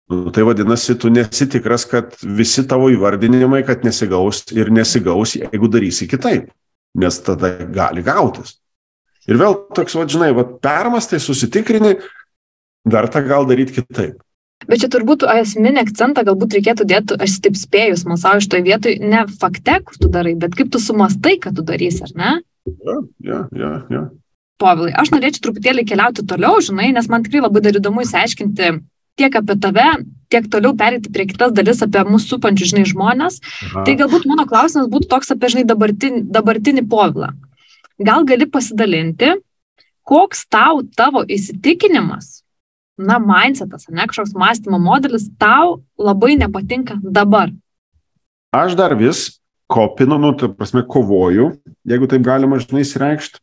Nu, tai vadinasi, tu nesi tikras, kad visi tavo įvardinimai, kad nesigaus ir nesigaus, jeigu darysi kitaip, nes tada gali gautis. Ir vėl toks, va, žinai, va, permastai, susitikrini, verta gal daryti kitaip. Bet čia turbūt esminį akcentą galbūt reikėtų dėti, aš taip spėju, smalsauju šitoje vietoje, ne fakte, kur tu darai, bet kaip tu sumastai, kad tu darysi, ar ne? Ja, ja, ja, ja. Povilai, aš norėčiau truputėlį keliauti toliau, žinai, nes man tikrai labai dar įdomu įsiaiškinti tiek apie tave, tiek toliau perėti prie kitas dalis apie mūsų supančių, žinai, žmonės. Aha. Tai galbūt mano klausimas būtų toks apie, žinai, dabartinį, dabartinį povilą. Gal gali pasidalinti, koks tau tavo įsitikinimas, na, mindsetas, ne kažkoks mąstymo modelis, tau labai nepatinka dabar? Aš dar vis kopinu, nu, tai prasme, kovoju, jeigu taip galima, žinai, įsireikšti,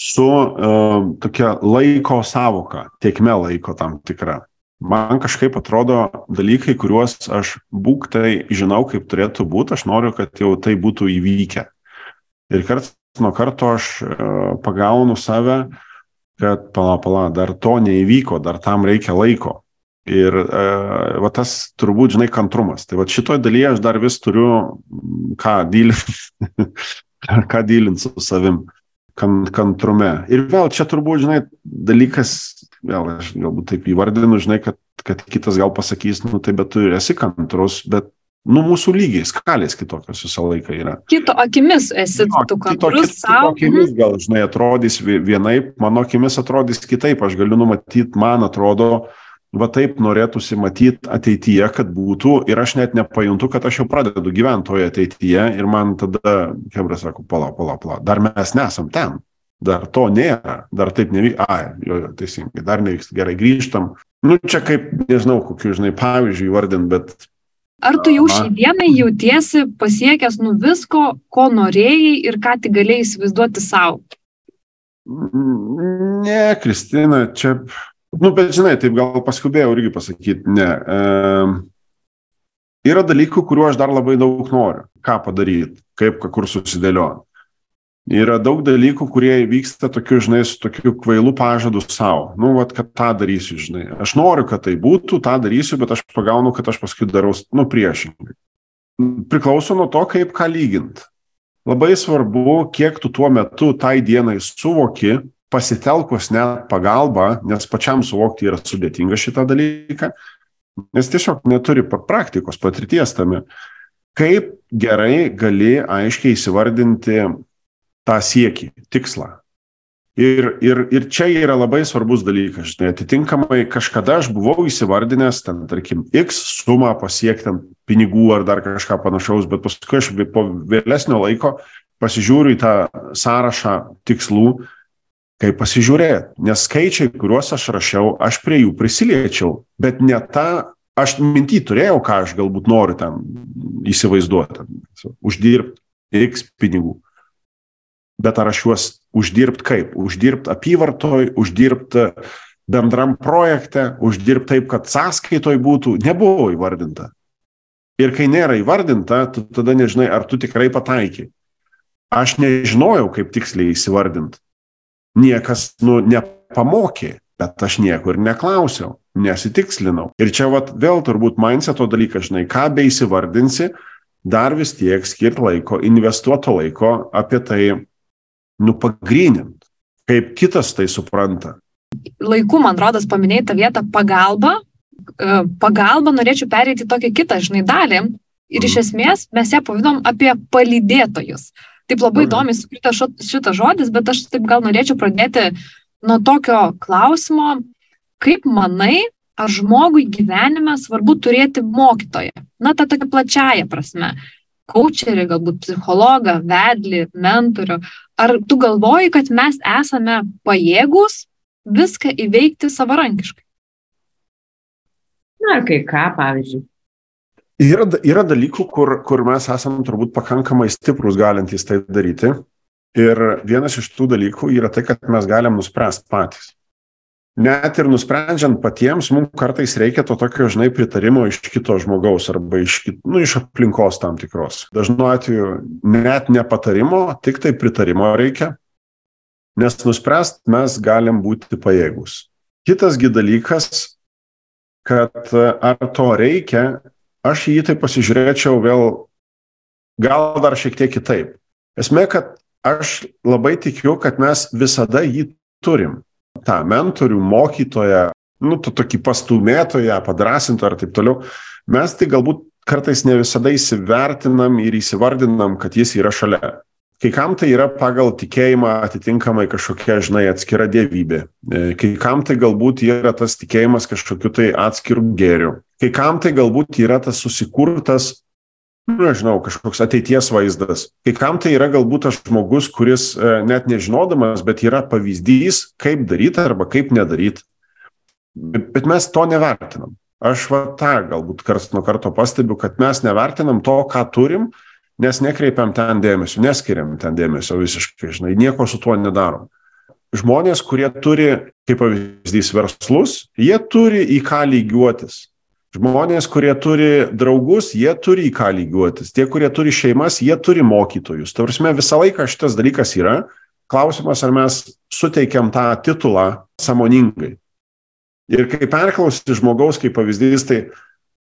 su uh, tokia laiko savoka, tiekme laiko tam tikra man kažkaip atrodo dalykai, kuriuos aš būktai žinau, kaip turėtų būti, aš noriu, kad jau tai būtų įvykę. Ir karts nuo karto aš e, pagaunu save, kad pala, pala, dar to neįvyko, dar tam reikia laiko. Ir e, va tas turbūt, žinai, kantrumas. Tai va šitoje dalyje aš dar vis turiu ką dylinti, ką dylinti su savim kan, kantrume. Ir vėl čia turbūt, žinai, dalykas vėl aš galbūt taip įvardinu, žinai, kad, kad kitas gal pasakys, nu tai bet tu esi kantrus, bet nu, mūsų lygiai, skalės kitokios visą laiką yra. Kito akimis esi jo, tu kantrus kito, savo. Kito akimis gal, žinai, atrodys vienaip, mano akimis atrodys kitaip, aš galiu numatyti, man atrodo, va taip norėtųsi matyti ateityje, kad būtų ir aš net nepajuntu, kad aš jau pradedu gyventi toje ateityje ir man tada, Hebra sako, pala, pala, pala, dar mes nesam ten dar to nėra, dar taip nevyksta, ai, jo, jo, teisingai, dar nevyksta, gerai, grįžtam. Nu, čia kaip, nežinau, kokiu, žinai, pavyzdžiui vardint, bet. Ar tu jau šiai dienai jautiesi pasiekęs nu visko, ko norėjai ir ką tik galėjai įsivaizduoti savo? Ne, Kristina, čia, nu, bet žinai, taip gal paskubėjau irgi pasakyti, ne. E, yra dalykų, kuriuo aš dar labai daug noriu, ką padaryti, kaip, kur susidėlioti. Yra daug dalykų, kurie vyksta tokiu, žinai, su tokiu kvailu pažadu savo. Nu, vat, kad tą darysiu, žinai. Aš noriu, kad tai būtų, tą darysiu, bet aš pagaunu, kad aš paskui darau, nu, priešingai. Priklauso nuo to, kaip ką lygint. Labai svarbu, kiek tu tuo metu tai dienai suvoki, pasitelkus net pagalbą, nes pačiam suvokti yra sudėtinga šitą dalyką, nes tiesiog neturi praktikos patirties tame. Kaip gerai gali aiškiai įsivardinti tą siekį, tikslą. Ir, ir, ir čia yra labai svarbus dalykas, žinai, atitinkamai kažkada aš buvau įsivardinęs, ten, tarkim, X sumą pasiekti ten pinigų ar dar kažką panašaus, bet paskui aš po vėlesnio laiko pasižiūriu į tą sąrašą tikslų, kaip pasižiūrėti, nes skaičiai, kuriuos aš rašiau, aš prie jų prisiliečiau, bet ne tą, aš mintį turėjau, ką aš galbūt noriu ten įsivaizduoti, uždirbti X pinigų bet ar aš juos uždirbt kaip? Uždirbt apyvartoj, uždirbt bendram projekte, uždirbt taip, kad sąskaitoj būtų, nebuvo įvardinta. Ir kai nėra įvardinta, tu tada nežinai, ar tu tikrai pataikai. Aš nežinojau, kaip tiksliai įsivardinti. Niekas, nu, nepamokė, bet aš niekur neklausiau, nesitikslinau. Ir čia vat vėl turbūt mindseto dalykas, žinai, ką be įsivardinsi, dar vis tiek skirti laiko, investuoto laiko apie tai nu pagrynint, kaip kitas tai supranta. Laiku, man rodas, paminėjai tą vietą pagalba. E, pagalba norėčiau pereiti tokią kitą, žinai, dalį. Ir iš mhm. esmės mes ją pavadom apie palydėtojus. Taip labai mhm. įdomiai sukrita šitas žodis, bet aš taip gal norėčiau pradėti nuo tokio klausimo, kaip manai, ar žmogui gyvenime svarbu turėti mokytoją? Na, tą tokia plačiaja prasme coacherį, galbūt psichologą, vedlį, mentorių. Ar tu galvoji, kad mes esame pajėgus viską įveikti savarankiškai? Na, kai ką, pavyzdžiui. Yra, yra dalykų, kur, kur mes esame turbūt pakankamai stiprus galintys tai daryti. Ir vienas iš tų dalykų yra tai, kad mes galim nuspręsti patys net ir nusprendžiant patiems, mums kartais reikia to tokio, žinai, pritarimo iš kito žmogaus arba iš, nu, iš aplinkos tam tikros. Dažnu atveju net ne patarimo, tik tai pritarimo reikia, nes nuspręst mes galim būti pajėgus. Kitasgi dalykas, kad ar to reikia, aš į jį tai pasižiūrėčiau vėl gal dar šiek tiek kitaip. Esmė, kad aš labai tikiu, kad mes visada jį turim. Ta mentorių, mokytoją, nu, tu tokį pastumėtoją, padrasintoją ir taip toliau. Mes tai galbūt kartais ne visada įsivertinam ir įsivardinam, kad jis yra šalia. Kai kam tai yra pagal tikėjimą atitinkamai kažkokia, žinai, atskira dievybė. E, kai kam tai galbūt yra tas tikėjimas kažkokiu tai atskirų gėrių. Kai kam tai galbūt yra tas susikurtas nežinau, kažkoks ateities vaizdas. Kai kam tai yra galbūt tas žmogus, kuris e, net nežinodamas, bet yra pavyzdys, kaip daryti arba kaip nedaryti. Bet mes to nevertinam. Aš va tą galbūt karts nuo karto pastebiu, kad mes nevertinam to, ką turim, nes nekreipiam ten dėmesio, neskiriam ten dėmesio visiškai, žinai, nieko su tuo nedarom. Žmonės, kurie turi, kaip pavyzdys, verslus, jie turi į ką lygiuotis Žmonės, kurie turi draugus, jie turi į ką lygiuotis. Tie, kurie turi šeimas, jie turi mokytojus. Tavrasme, visą laiką šitas dalykas yra. Klausimas, ar mes suteikiam tą titulą samoningai. Ir kai perklausti žmogaus, kaip pavyzdys, tai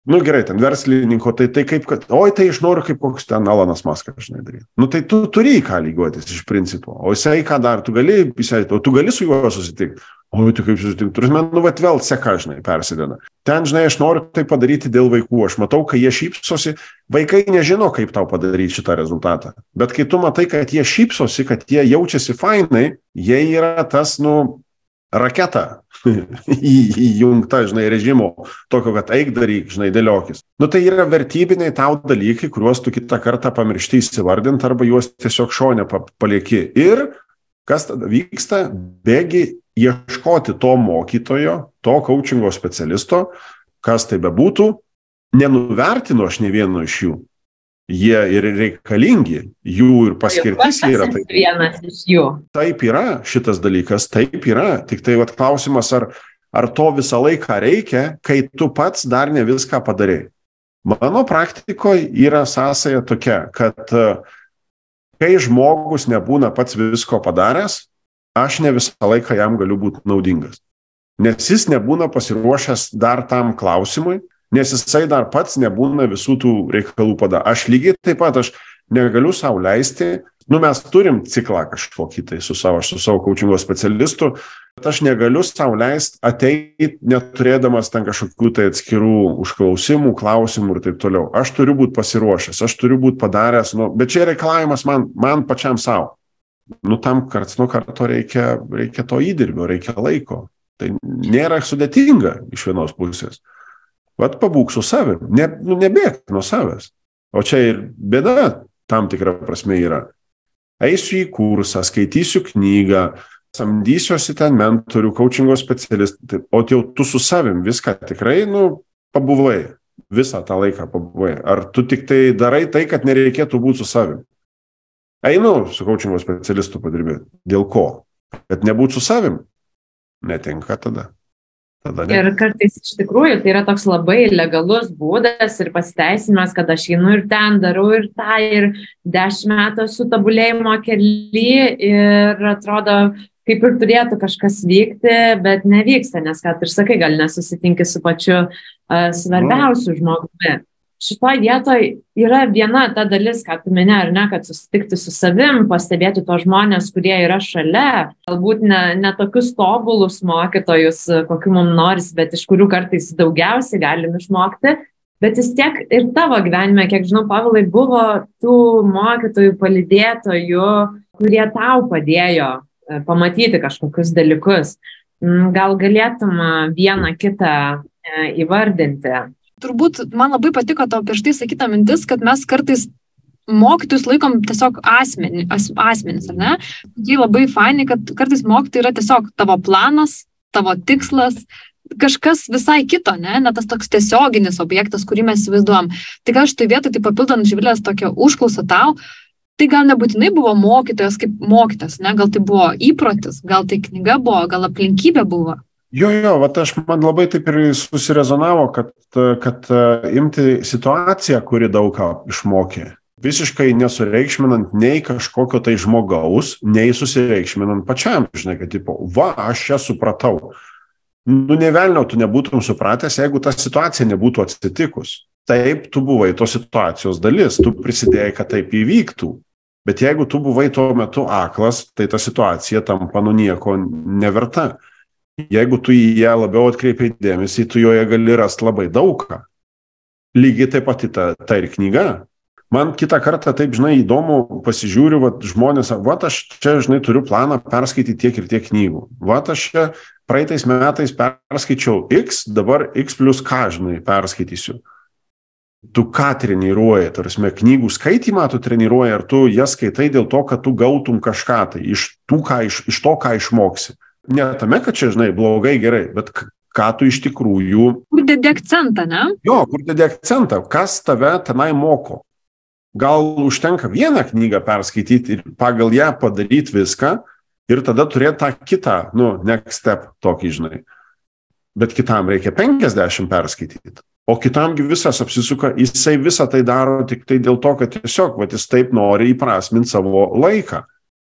Nu gerai, ten verslininko, tai, tai kaip, kad, oi, tai aš noriu kaip koks ten Alanas Maskas, žinai, daryti. Nu tai tu turi į ką lygiuotis iš principo. O jisai ką dar, tu gali, jisai, o tu gali su juo susitikti. O tu kaip susitikti, turi, nu, bet vėl seka, žinai, persideda. Ten, žinai, aš noriu tai padaryti dėl vaikų. Aš matau, kai jie šypsosi, vaikai nežino, kaip tau padaryti šitą rezultatą. Bet kai tu matai, kad jie šypsosi, kad jie jaučiasi fainai, jie yra tas, nu, raketa įjungta, žinai, režimo, tokio, kad eik daryk, žinai, dėliokis. Nu tai yra vertybiniai tau dalykai, kuriuos tu kitą kartą pamiršti įsivardinti arba juos tiesiog šonę palieki. Ir kas tada vyksta, bėgi ieškoti to mokytojo, to coachingo specialisto, kas tai bebūtų, nenuvertinu aš ne vieno iš jų, jie ir reikalingi, jų ir paskirtis yra taip. Vienas iš jų. Taip yra šitas dalykas, taip yra. Tik tai vat, klausimas, ar, ar to visą laiką reikia, kai tu pats dar ne viską padarai. Mano praktikoje yra sąsaja tokia, kad kai žmogus nebūna pats visko padaręs, aš ne visą laiką jam galiu būti naudingas. Nes jis nebūna pasiruošęs dar tam klausimui, nes jisai dar pats nebūna visų tų reikalų pada. Aš lygiai taip pat, aš negaliu sau leisti, nu mes turim ciklą kažkokį tai su savo, aš su savo coachingo specialistu, bet aš negaliu sau leisti ateiti neturėdamas ten kažkokių tai atskirų užklausimų, klausimų ir taip toliau. Aš turiu būti pasiruošęs, aš turiu būti padaręs, nu, bet čia reikalavimas man, man pačiam savo. Nu, tam karts nuo karto reikia, reikia to įdirbio, reikia laiko. Tai nėra sudėtinga iš vienos pusės. Vat pabūk su savim, ne, nu, nebėg nuo savęs. O čia ir bėda tam tikrą prasme yra. Eisiu į kursą, skaitysiu knygą, samdysiuosi ten mentorių, coachingo specialistų, o jau tu su savim viską tikrai, nu, pabuvai, visą tą laiką pabuvai. Ar tu tik tai darai tai, kad nereikėtų būti su savim? Einu su coachingo specialistu padirbėti. Dėl ko? Kad nebūt su savim? Netinka tada. Tada ne. Ir kartais iš tikrųjų tai yra toks labai legalus būdas ir pasiteisinimas, kad aš einu ir ten darau ir tą ir dešimt metų su tobulėjimo keli ir atrodo, kaip ir turėtų kažkas vykti, bet nevyksta, nes, ką tu ir sakai, gal nesusitinki su pačiu uh, svarbiausiu žmogumi šitoj vietoj yra viena ta dalis, ką tu meni, ar ne, kad susitikti su savim, pastebėti tos žmonės, kurie yra šalia, galbūt ne, ne tokius tobulus mokytojus, kokiu mums noris, bet iš kurių kartais daugiausiai galim išmokti. Bet vis tiek ir tavo gyvenime, kiek žinau, Pavilai, buvo tų mokytojų, palidėtojų, kurie tau padėjo e, pamatyti kažkokius dalykus. Mm, gal galėtum e, vieną kitą e, įvardinti? Turbūt man labai patiko to prieš tai sakyta mintis, kad mes kartais mokytojus laikom tiesiog asmenį, as, asmenis, ar ne? Jį labai fainai, kad kartais mokytojai yra tiesiog tavo planas, tavo tikslas, kažkas visai kito, ne, ne tas toks tiesioginis objektas, kurį mes įsivaizduojam. Tik aš tai vietoj, tai papildant žvilės tokią užklausą tau, tai gal nebūtinai buvo mokytojas kaip mokytas, ne, gal tai buvo įprotis, gal tai knyga buvo, gal aplinkybė buvo. Jo, jo, vat aš man labai taip ir susirezonavo, kad, kad e, imti situaciją, kuri daug ką išmokė, visiškai nesureikšminant nei kažkokio tai žmogaus, nei susireikšminant pačiam, žinai, kad, tipo, va, aš čia supratau. Nu, nevelnio tu nebūtum supratęs, jeigu ta situacija nebūtų atsitikus. Taip, tu buvai tos situacijos dalis, tu prisidėjai, kad taip įvyktų. Bet jeigu tu buvai tuo metu aklas, tai ta situacija tampa nu nieko neverta. Jeigu tu į ją labiau atkreipiai dėmesį, tu joje gali rasti labai daugą. Lygiai taip pat ta, ta ir knyga. Man kitą kartą taip, žinai, įdomu pasižiūriu, va, žmonės, va, aš čia, žinai, turiu planą perskaityti tiek ir tiek knygų. Va, aš čia praeitais metais perskaičiau X, dabar X plus K, žinai, perskaitysiu. Tu ką treniruoji, tarsi knygų skaitymą tu treniruoji, ar tu jas skaitai dėl to, kad tu gautum kažką tai iš, tų, ką, iš, iš to, ką išmoksi. Ne tame, kad čia, žinai, blogai, gerai, bet ką tu iš tikrųjų. Kur dedi akcentą, ne? Jo, kur dedi akcentą, kas tave tenai moko. Gal užtenka vieną knygą perskaityti ir pagal ją padaryti viską, ir tada turėti tą kitą, nu, next step tokį, žinai. Bet kitam reikia 50 perskaityti. O kitamgi visas apsisuka, jisai visą tai daro tik tai dėl to, kad tiesiog, va, jis taip nori įprasminti savo laiką.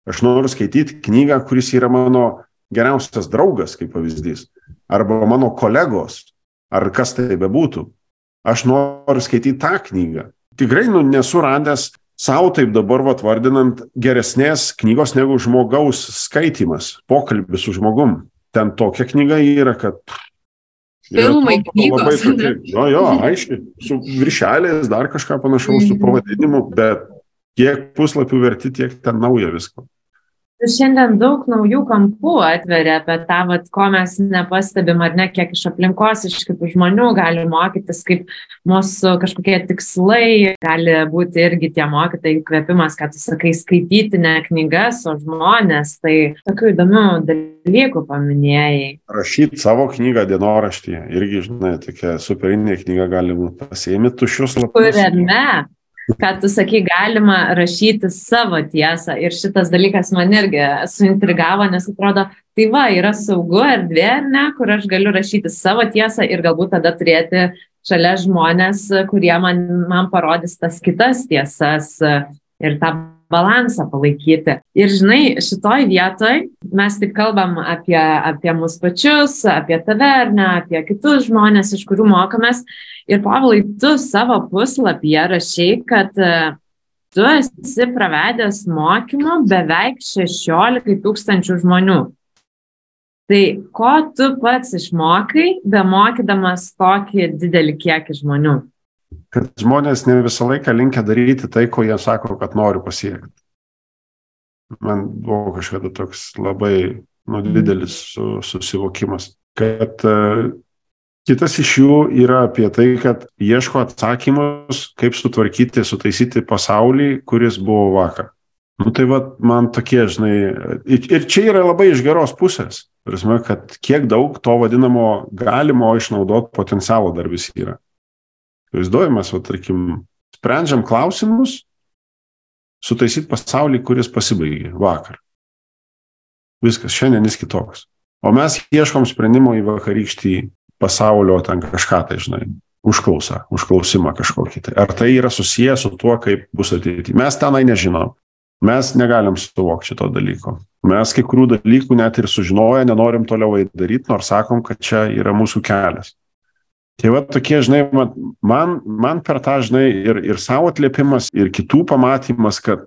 Aš noriu skaityti knygą, kuris yra mano geriausias draugas, kaip pavyzdys. Arba mano kolegos, ar kas tai bebūtų. Aš noriu skaityti tą knygą. Tikrai, nu, nesu radęs savo taip dabar vat vardinant geresnės knygos negu žmogaus skaitymas, pokalbis su žmogum. Ten tokia knyga yra, kad Filmai, knygos. Tokie, jo, jo, aiškiai, su viršelės, dar kažką panašaus, su mhm. pavadinimu, bet kiek puslapių verti, tiek ten nauja visko šiandien daug naujų kampų atveria apie tą, vat, ko mes nepastebim ar ne, kiek iš aplinkos, iš kitų žmonių gali mokytis, kaip mūsų kažkokie tikslai, gali būti irgi tie mokytai įkvėpimas, kad tu sakai skaityti ne knygas, o žmonės. Tai tokių įdomių dalykų paminėjai. Rašyti savo knygą dienoraštyje irgi, žinai, tokia superinė knyga gali būti pasiemi tušius lapus. Kuriame kad tu sakai, galima rašyti savo tiesą. Ir šitas dalykas man irgi suintrigavo, nes atrodo, tai va, yra saugu erdvė, ne, kur aš galiu rašyti savo tiesą ir galbūt tada turėti šalia žmonės, kurie man, man parodys tas kitas tiesas ir tą balansą palaikyti. Ir žinai, šitoj vietoj mes tik kalbam apie, apie mus pačius, apie tave ar ne, apie kitus žmonės, iš kurių mokomės. Ir Pavlai, tu savo puslapyje rašiai, kad e, tu esi pravedęs mokymų beveik 16 tūkstančių žmonių. Tai ko tu pats išmokai, be mokydamas tokį didelį kiekį žmonių? Kad žmonės ne visą laiką linkia daryti tai, ko jie sako, kad nori pasiekti. Man buvo kažkada toks labai nu, didelis su, susivokimas, kad uh, kitas iš jų yra apie tai, kad ieško atsakymus, kaip sutvarkyti, sutaisyti pasaulį, kuris buvo vakar. Nu tai va, man tokie, žinai, ir čia yra labai iš geros pusės. Prasme, kad kiek daug to vadinamo galimo išnaudoti potencialo dar vis yra. Vaizduojamas, va, tarkim, sprendžiam klausimus, sutaisyti pasaulį, kuris pasibaigė vakar. Viskas, šiandien jis kitoks. O mes ieškom sprendimo į vakarykštį pasaulio ten kažką, tai žinai, užklausą, užklausimą kažkokį. Tai. Ar tai yra susijęs su tuo, kaip bus ateityje? Mes tenai nežinom. Mes negalim suvokti šito dalyko. Mes kai kurių dalykų net ir sužinoję nenorim toliau daryti, nors sakom, kad čia yra mūsų kelias. Tai va tokie, žinai, man, man per tą, žinai, ir, ir savo atlėpimas, ir kitų pamatymas, kad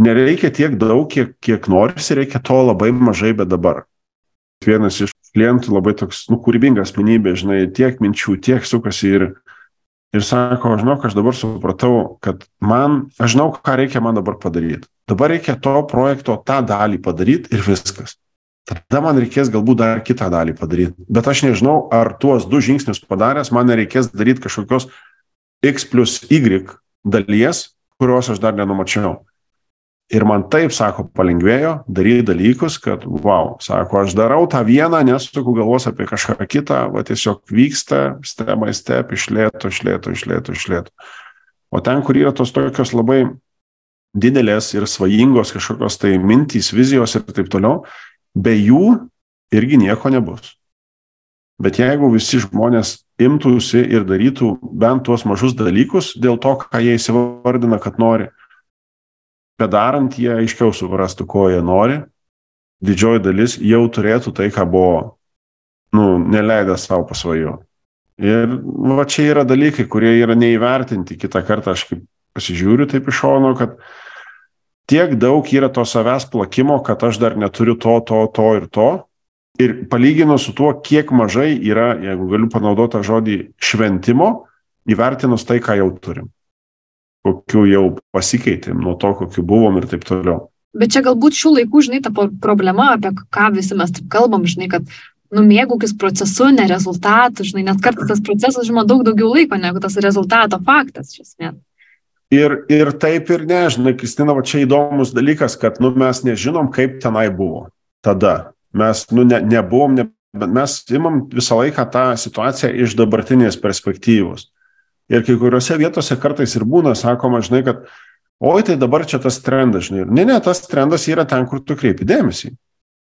nereikia tiek daug, kiek, kiek norisi, reikia to labai mažai, bet dabar. Vienas iš klientų labai toks, nu, kūrybingas asmenybė, žinai, tiek minčių, tiek sukasi ir, ir sako, žinau, aš dabar supratau, kad man, aš žinau, ką reikia man dabar padaryti. Dabar reikia to projekto tą dalį padaryti ir viskas. Tada man reikės galbūt dar kitą dalį padaryti. Bet aš nežinau, ar tuos du žingsnius padaręs man nereikės daryti kažkokios X plus Y dalies, kurios aš dar nenumačiau. Ir man taip, sako, palengvėjo daryti dalykus, kad, wow, sako, aš darau tą vieną, nesuku galvos apie kažką kitą, va tiesiog vyksta step by step, išlėto, išlėto, išlėto, išlėto. O ten, kur yra tos tokios labai didelės ir svajingos kažkokios tai mintys, vizijos ir taip toliau, Be jų irgi nieko nebus. Bet jeigu visi žmonės imtųsi ir darytų bent tuos mažus dalykus dėl to, ką jie įsivardina, kad nori, bet darant jie aiškiau suprastų, ko jie nori, didžioji dalis jau turėtų tai, ką buvo nu, neleidęs savo pasvajoti. Ir va čia yra dalykai, kurie yra neįvertinti. Kitą kartą aš kaip pasižiūriu taip iš šono, kad tiek daug yra to savęs plakimo, kad aš dar neturiu to, to, to ir to. Ir palyginu su tuo, kiek mažai yra, jeigu galiu panaudoti tą žodį, šventimo, įvertinus tai, ką jau turim. Kokiu jau pasikeitėm nuo to, kokiu buvom ir taip toliau. Bet čia galbūt šių laikų, žinai, ta problema, apie ką visi mes taip kalbam, žinai, kad nu mėgaukis procesu, ne rezultatu, žinai, net kartais tas procesas žinoma daug daugiau laiko negu tas rezultato faktas, iš esmės. Ir, ir taip ir ne, žinai, Kristina, va čia įdomus dalykas, kad nu, mes nežinom, kaip tenai buvo tada. Mes nu, ne, nebuvom, ne, bet mes imam visą laiką tą situaciją iš dabartinės perspektyvos. Ir kai kuriuose vietose kartais ir būna sakoma, žinai, kad oi, tai dabar čia tas trendas, žinai. Ne, ne, tas trendas yra ten, kur tu kreipi dėmesį.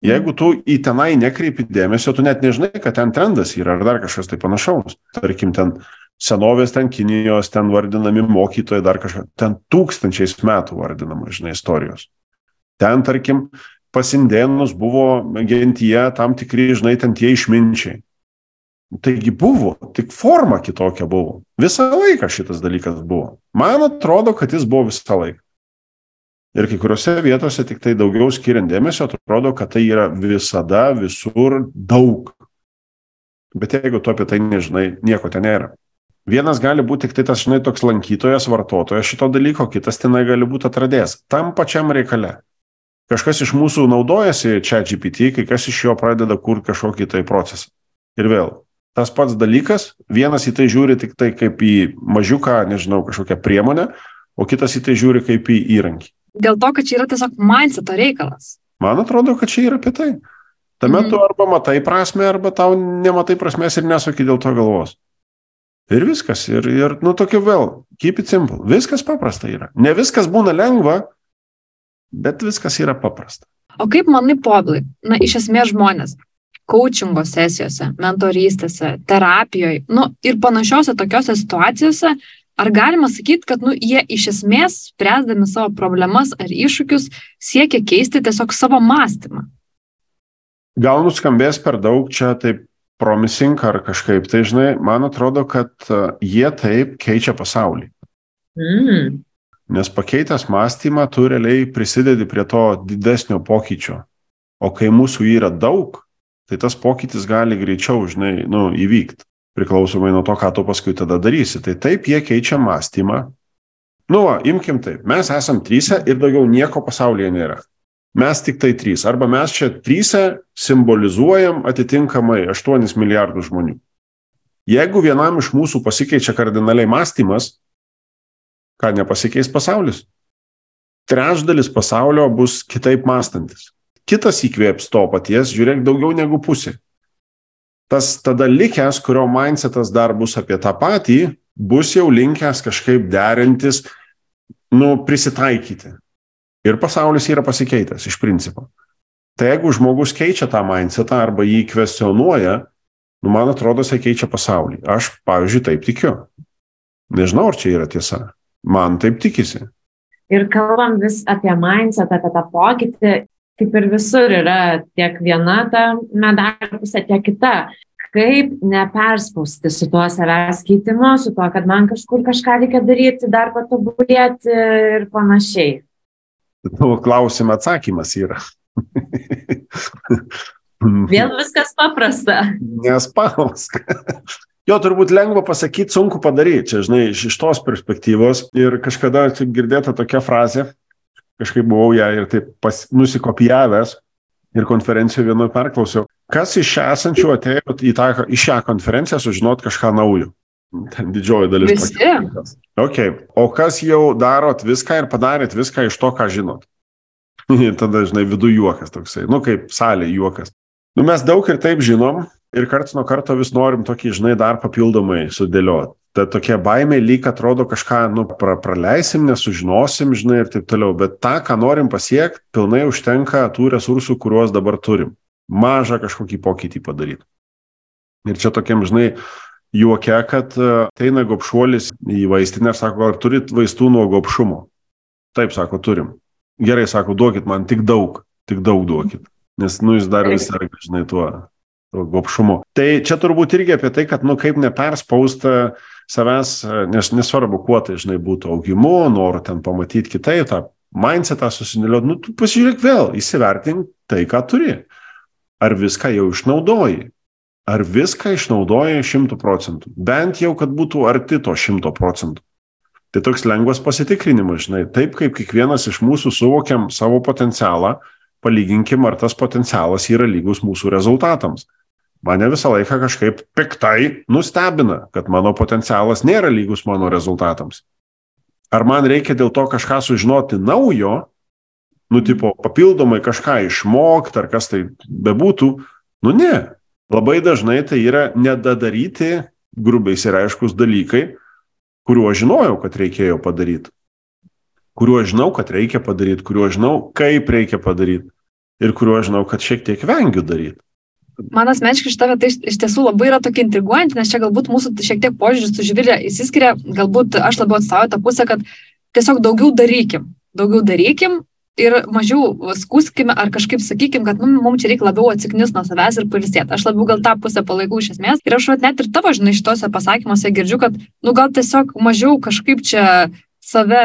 Jeigu tu į tenai nekreipi dėmesio, tu net nežinai, kad ten trendas yra ar dar kažkas tai panašaus. Tarkim, ten senovės, ten Kinijos, ten vardinami mokytojai, dar kažkas, ten tūkstančiais metų vardinama, žinai, istorijos. Ten, tarkim, pasindėnus buvo gentyje tam tikri, žinai, ten tie išminčiai. Taigi buvo, tik forma kitokia buvo. Visą laiką šitas dalykas buvo. Man atrodo, kad jis buvo visą laiką. Ir kai kuriuose vietose tik tai daugiau skiriant dėmesio, atrodo, kad tai yra visada, visur daug. Bet jeigu tu apie tai nežinai, nieko ten nėra. Vienas gali būti tik tai tas, žinai, toks lankytojas, vartotojas šito dalyko, kitas tenai gali būti atradęs. Tam pačiam reikale. Kažkas iš mūsų naudojasi čia GPT, kai kas iš jo pradeda kurti kažkokį tai procesą. Ir vėl, tas pats dalykas, vienas į tai žiūri tik tai kaip į mažiuką, nežinau, kažkokią priemonę, o kitas į tai žiūri kaip į įrankį dėl to, kad čia yra tiesiog mindseto reikalas. Man atrodo, kad čia yra apie tai. Tame mm. tu arba matai prasme, arba tau nematai prasmės ir nesuki dėl to galvos. Ir viskas. Ir, ir nu, tokiu vėl, keep it simple. Viskas paprasta yra. Ne viskas būna lengva, bet viskas yra paprasta. O kaip manai, povilai, na, iš esmės žmonės, coachingo sesijose, mentorystėse, terapijoje, nu, ir panašiose tokiose situacijose ar galima sakyt kad nu jie iš esmės spręsdami savo problemas ar iššūkius siekia keisti tiesiog savo mąstymą gal nuskambės per daug čia taip promising ar kažkaip tai žinai man atrodo kad e, jie taip keičia pasaulį mm. nes pakeitęs mąstymą tu realiai prisidedi prie to didesnio pokyčio o kai mūsų yra daug tai tas pokytis gali greičiau žinai nu įvykt priklausomai nuo to, ką tu paskui tada darysi. Tai taip jie keičia mąstymą. Nu, va, imkim taip, mes esam trysia ir daugiau nieko pasaulyje nėra. Mes tik tai trys. Arba mes čia trysia simbolizuojam atitinkamai 8 milijardų žmonių. Jeigu vienam iš mūsų pasikeičia kardinaliai mąstymas, ką nepasikeis pasaulis? Trečdalis pasaulio bus kitaip mąstantis. Kitas įkvėps to paties, žiūrėk, daugiau negu pusė tas tada likęs, kurio mindsetas dar bus apie tą patį, bus jau linkęs kažkaip derintis, nu, prisitaikyti. Ir pasaulis yra pasikeitęs iš principo. Tai jeigu žmogus keičia tą mindsetą arba jį kvestionuoja, nu, man atrodo, jisai keičia pasaulį. Aš, pavyzdžiui, taip tikiu. Nežinau, ar čia yra tiesa. Man taip tikisi. Ir kalbam vis apie mindsetą, apie tą pokytį kaip ir visur yra tiek viena ta medalio pusė, tiek kita. Kaip neperspausti su tuo savęs keitimu, su tuo, kad man kažkur kažką reikia daryti, dar patobulėti ir panašiai. Tavo klausimą atsakymas yra. Vėl viskas paprasta. Nespausk. Jo, turbūt lengva pasakyti, sunku padaryti, čia, žinai, iš, tos perspektyvos. Ir kažkada girdėta tokia frazė, kažkaip buvau ją ir taip pas, nusikopijavęs ir konferencijoje vienoje perklausiau, kas iš esančių atėjo į, tą, į šią konferenciją sužinot kažką naujo. Ten didžioji dalis. Visi. Okay. O kas jau darot viską ir padarėt viską iš to, ką žinot? Ir tada, žinai, vidų juokas toksai, nu kaip salė juokas. Nu mes daug ir taip žinom ir karts nuo karto vis norim tokį, žinai, dar papildomai sudėlioti ta tokia baimė lyg atrodo kažką, nu, pra, praleisim, nesužinosim, žinai, ir taip toliau, bet tą, ką norim pasiekti, pilnai užtenka tų resursų, kuriuos dabar turim. Mažą kažkokį pokytį padaryti. Ir čia tokiam, žinai, juokia, kad ateina gopšuolis į vaistinę ir sako, ar turit vaistų nuo gopšumo? Taip, sako, turim. Gerai, sako, duokit man tik daug, tik daug duokit. Nes, nu, jis dar vis serga, žinai, tuo gopšumu. Tai čia turbūt irgi apie tai, kad, nu, kaip neperspausta savęs, nes nesvarbu, kuo tai, žinai, būtų augimu, noru ten pamatyti kitai, tą mindsetą susinilioti, nu, tu pasižiūrėk vėl, įsivertink tai, ką turi. Ar viską jau išnaudoji? Ar viską išnaudoji šimtų procentų? Bent jau, kad būtų arti to šimto procentų. Tai toks lengvas pasitikrinimas, žinai, taip kaip kiekvienas iš mūsų suvokiam savo potencialą, palyginkim, ar tas potencialas yra lygus mūsų rezultatams. Mane visą laiką kažkaip piktai nustebina, kad mano potencialas nėra lygus mano rezultatams. Ar man reikia dėl to kažką sužinoti naujo, nu, tipo, papildomai kažką išmokti, ar kas tai bebūtų, nu ne. Labai dažnai tai yra nedadaryti grubiai ir aiškus dalykai, kuriuo žinojau, kad reikėjo padaryti. Kuriuo žinau, kad reikia padaryti, kuriuo žinau, kaip reikia padaryti ir kuriuo žinau, kad šiek tiek vengiu daryti. Man asmeniškai šitą vietą iš, iš tiesų labai yra tokia intriguojanti, nes čia galbūt mūsų šiek tiek požiūris su žvilė įsiskiria, galbūt aš labiau atstovauju tą pusę, kad tiesiog daugiau darykim, daugiau darykim ir mažiau skūskime ar kažkaip sakykim, kad nu, mums čia reikia labiau atsiknis nuo savęs ir pailsėti. Aš labiau gal tą pusę palaikau iš esmės. Ir aš net ir tavo, žinai, šitose pasakymuose girdžiu, kad, nu, gal tiesiog mažiau kažkaip čia save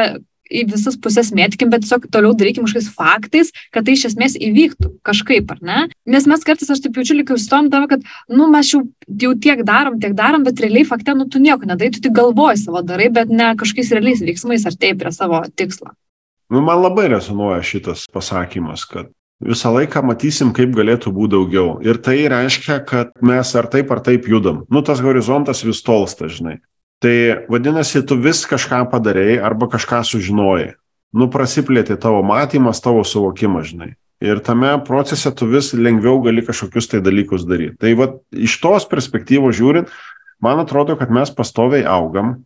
į visas pusės mėtykim, bet tiesiog toliau darykim kažkokiais faktais, kad tai iš esmės įvyktų kažkaip, ar ne? Nes mes kartais, aš taip jaučiu, lyg jau stom tave, kad, nu, mes jau, jau tiek darom, tiek darom, bet realiai fakte, nu, tu nieko nedarai, tu tik galvoji savo darai, bet ne kažkokiais realiais veiksmais ar taip prie savo tikslo. Nu, man labai resonuoja šitas pasakymas, kad visą laiką matysim, kaip galėtų būti daugiau. Ir tai reiškia, kad mes ar taip ar taip judam. Nu, tas horizontas vis tolsta, žinai. Tai vadinasi, tu vis kažką padarėjai arba kažką sužinojai. Nu, prasiplėtė tavo matymas, tavo suvokimas, žinai. Ir tame procese tu vis lengviau gali kažkokius tai dalykus daryti. Tai va, iš tos perspektyvos žiūrint, man atrodo, kad mes pastoviai augam.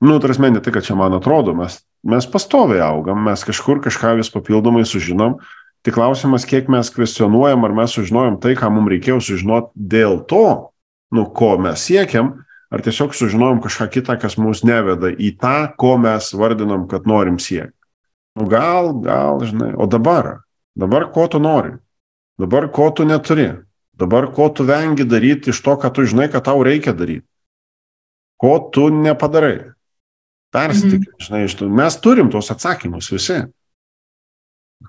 Nu, tarsi, ne tai, kad čia man atrodo, mes, mes pastoviai augam, mes kažkur kažką vis papildomai sužinom. Tik klausimas, kiek mes kvestionuojam, ar mes sužinojom tai, ką mums reikėjo sužinoti dėl to, nu, ko mes siekiam, ar tiesiog sužinojom kažką kitą, kas mus neveda į tą, ko mes vardinam, kad norim siekti. Nu, gal, gal, žinai, o dabar, dabar ko tu nori, dabar ko tu neturi, dabar ko tu vengi daryti iš to, kad tu žinai, kad tau reikia daryti, ko tu nepadarai. Persitikri, mhm. žinai, iš tų. Mes turim tos atsakymus visi.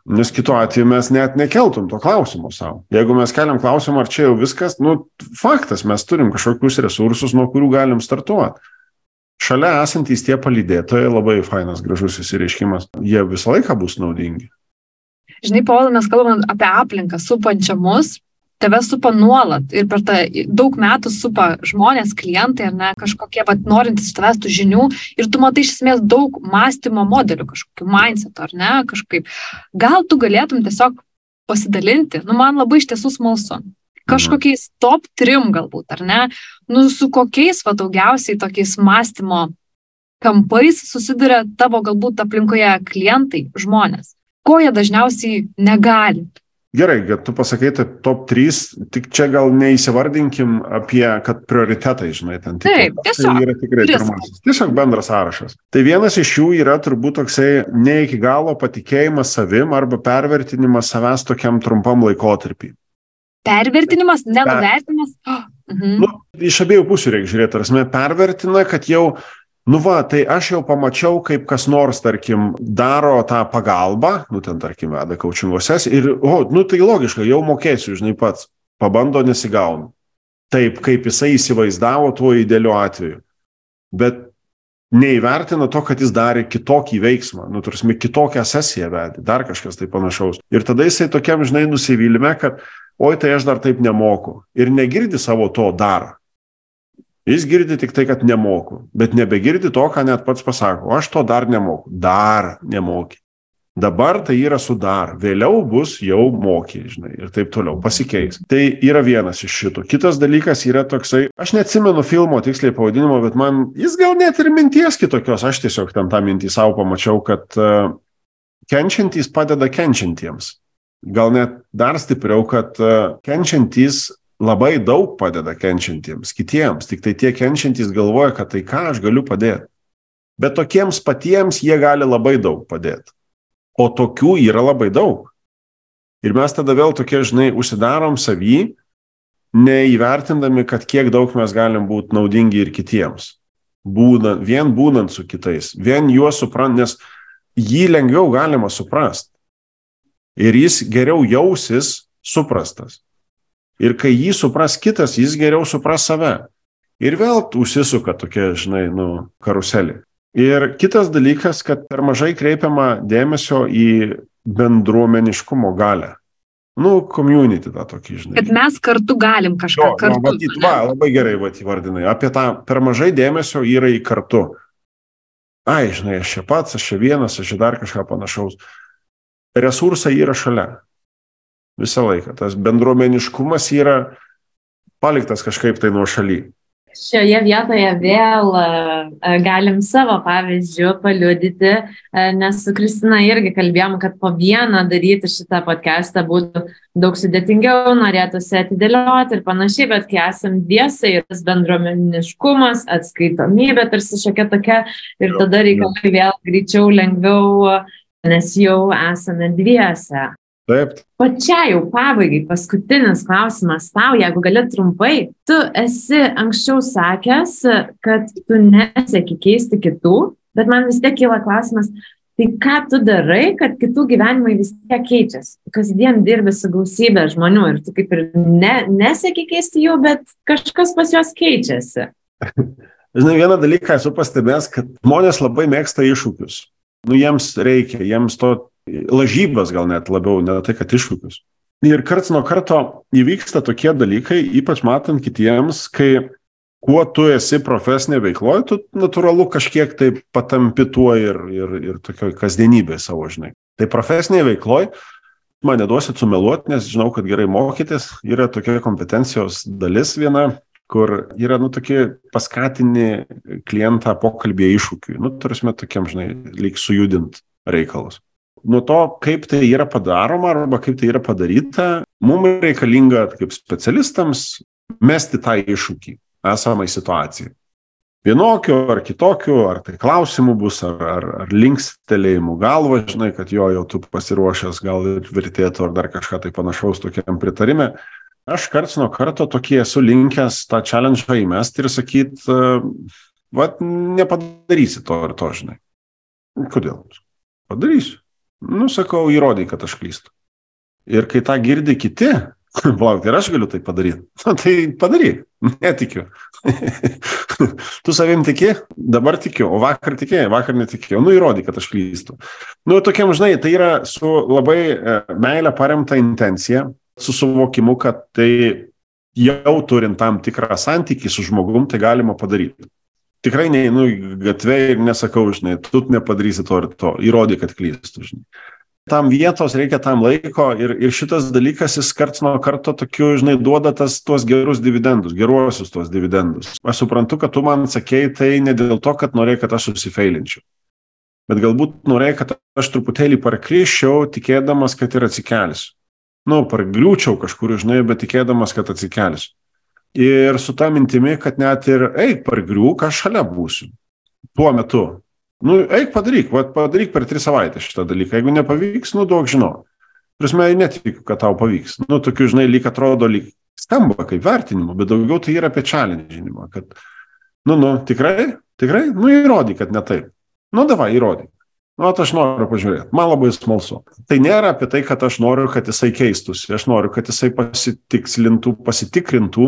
Nes kitu atveju mes net nekeltum to klausimo savo. Jeigu mes keliam klausimą, ar čia jau viskas, nu, faktas, mes turim kažkokius resursus, nuo kurių galim startuoti. Šalia esantys tie palydėtojai, labai fainas, gražus įsireiškimas, jie visą laiką bus naudingi. Žinai, Paulai, mes kalbame apie aplinką supančią mus, tave supa nuolat ir per tą daug metų supa žmonės, klientai, ar ne, kažkokie, va, norintys tavęs tų žinių ir tu matai iš esmės daug mąstymo modelių, kažkokių mindset, ar ne, kažkaip. Gal tu galėtum tiesiog pasidalinti, nu man labai iš tiesų smalsu. Kažkokiais top trim galbūt, ar ne, nu su kokiais va daugiausiai tokiais mąstymo kampais susiduria tavo galbūt aplinkoje klientai, žmonės, ko jie dažniausiai negali Gerai, kad tu pasakai, tai top 3, tik čia gal neįsivardinkim apie, kad prioritetai, žinai, ten tik. Taip, tiesiog. Tai yra tikrai pirmasis. Tiesiog bendras sąrašas. Tai vienas iš jų yra turbūt toksai ne iki galo patikėjimas savim arba pervertinimas savęs tokiam trumpam laikotarpį. Pervertinimas, nenuvertinimas. Oh. Mhm. Nu, iš abiejų pusių reikia žiūrėti, ar mes pervertina, kad jau Nu va, tai aš jau pamačiau, kaip kas nors, tarkim, daro tą pagalbą, nu ten, tarkim, veda kaučingo sesiją ir, o, nu tai logiška, jau mokėsiu, žinai pats, pabando nesigauna. Taip, kaip jisai įsivaizdavo tuo idealiu atveju. Bet neįvertina to, kad jis darė kitokį veiksmą, nu, turime kitokią sesiją vedė, dar kažkas tai panašaus. Ir tada jisai tokiam, žinai, nusivylime, kad, oi, tai aš dar taip nemoku. Ir negirdi savo to dar. Jis girdi tik tai, kad nemoku, bet nebegirdi to, ką net pats pasako. Aš to dar nemoku. Dar nemoki. Dabar tai yra su dar, vėliau bus jau moky, žinai, ir taip toliau, pasikeis. Tai yra vienas iš šitų. Kitas dalykas yra toksai, aš neatsimenu filmo tiksliai pavadinimo, bet man jis gal net ir minties kitokios, aš tiesiog ten tą mintį savo pamačiau, kad uh, kenčiantys padeda kenčiantiems. Gal net dar stipriau, kad uh, kenčiantys labai daug padeda kenčiantiems, kitiems, tik tai tie kenčiantys galvoja, kad tai ką aš galiu padėti. Bet tokiems patiems jie gali labai daug padėti. O tokių yra labai daug. Ir mes tada vėl tokie, žinai, užsidarom savį, neįvertindami, kad kiek daug mes galim būti naudingi ir kitiems. Būna, vien būnant su kitais, vien juos suprant, nes jį lengviau galima suprasti. Ir jis geriau jausis suprastas. Ir kai jį supras kitas, jis geriau supras save. Ir vėl užsisuka tokia, žinai, nu, karuselė. Ir kitas dalykas, kad per mažai kreipiama dėmesio į bendruomeniškumo galę. Nu, community tą tokį, žinai. Kad mes kartu galim kažką jo, kartu. Jo, matyt, va, labai gerai va, įvardinai. Apie tą per mažai dėmesio yra į kartu. Ai, žinai, aš čia pats, aš čia vienas, aš čia dar kažką panašaus. Resursai yra šalia. Visą laiką. Tas bendruomeniškumas yra paliktas kažkaip tai nuo šaly šioje vietoje vėl e, galim savo pavyzdžių paliudyti, e, nes su Kristina irgi kalbėjom, kad po vieną daryti šitą podcastą būtų daug sudėtingiau, norėtųsi atidėlioti ir panašiai, bet kai esam dviesai ir tas bendruomeniškumas, atskaitomybė tarsi šiokia tokia ir tada reikalai vėl greičiau, lengviau, nes jau esame dviese. Taip. Pačiai jau pabaigai, paskutinis klausimas tau, jeigu gali trumpai. Tu esi anksčiau sakęs, kad tu nesėki keisti kitų, bet man vis tiek kyla klausimas, tai ką tu darai, kad kitų gyvenimai vis tiek keičiasi? Kasdien dirbi su gausybė žmonių ir tu kaip ir ne, nesėki keisti jų, bet kažkas pas juos keičiasi. Žinai, vieną dalyką esu pastebėjęs, kad žmonės labai mėgsta iššūkius. Nu, jiems reikia, jiems to lažybas gal net labiau, ne tai, kad iššūkius. Ir karts nuo karto įvyksta tokie dalykai, ypač matant kitiems, kai kuo tu esi profesinė veikloje, tu natūralu kažkiek tai patampi tuo ir, ir, ir tokioj kasdienybėje savo, žinai. Tai profesinėje veikloje, man neduosit sumeluoti, nes žinau, kad gerai mokytis, yra tokia kompetencijos dalis viena, kur yra, nu, tokie paskatini klientą pokalbėje iššūkiui, nu, tarsi, tokiam, žinai, lyg sujudint reikalus nuo to, kaip tai yra padaroma arba kaip tai yra padaryta, mums reikalinga kaip specialistams mesti tą iššūkį esamai situacijai. Vienokiu ar kitokiu, ar tai klausimų bus, ar, ar, ar linkstelėjimų galva, žinai, kad jo jau tu pasiruošęs, gal ir vertėtų, ar dar kažką tai panašaus tokiam pritarime. Aš karts nuo karto tokį esu linkęs tą challenge įmesti ir sakyti, vad, nepadarysi to ir to, žinai. Kodėl? Padarysiu. Nu, sakau, įrodai, kad aš klystu. Ir kai tą girdi kiti, palauk, ir aš galiu tai padaryti. Na, tai padaryk, netikiu. tu savim tiki, dabar tikiu, o vakar tikėjai, vakar netikėjau. Nu, įrodai, kad aš klystu. Nu, tokiam, žinai, tai yra su labai e, meilė paremta intencija, su suvokimu, kad tai jau turint tam tikrą santykį su žmogum, tai galima padaryti tikrai neinu į gatvę ir nesakau, žinai, tu nepadarysi to ir to, įrodai, kad klystu, žinai. Tam vietos reikia tam laiko ir, ir šitas dalykas jis karts nuo karto tokiu, žinai, duoda tas, tuos gerus dividendus, geruosius tuos dividendus. Aš suprantu, kad tu man sakei tai ne dėl to, kad norėjai, kad aš susifeilinčiau. Bet galbūt norėjai, kad aš truputėlį parkryščiau, tikėdamas, kad ir atsikelsiu. Nu, pargriūčiau kažkur, žinai, bet tikėdamas, kad atsikelsiu ir su ta mintimi, kad net ir eik pargriūk, aš šalia būsiu. Tuo metu. Nu, eik padaryk, va, padaryk per tris savaitės šitą dalyką. Jeigu nepavyks, nu, duok žinau. Prasme, netikiu, kad tau pavyks. Nu, tokiu, žinai, lyg atrodo, lyg skamba kaip vertinimu, bet daugiau tai yra apie challenge'inimą, kad, nu, nu, tikrai, tikrai, nu, įrodyk, kad ne taip. Nu, davai, įrodyk. Nu, aš noriu pažiūrėti. Man labai smalsu. Tai nėra apie tai, kad aš noriu, kad jisai keistųsi. Aš noriu, kad jisai pasitikslintų, pasitikrintų,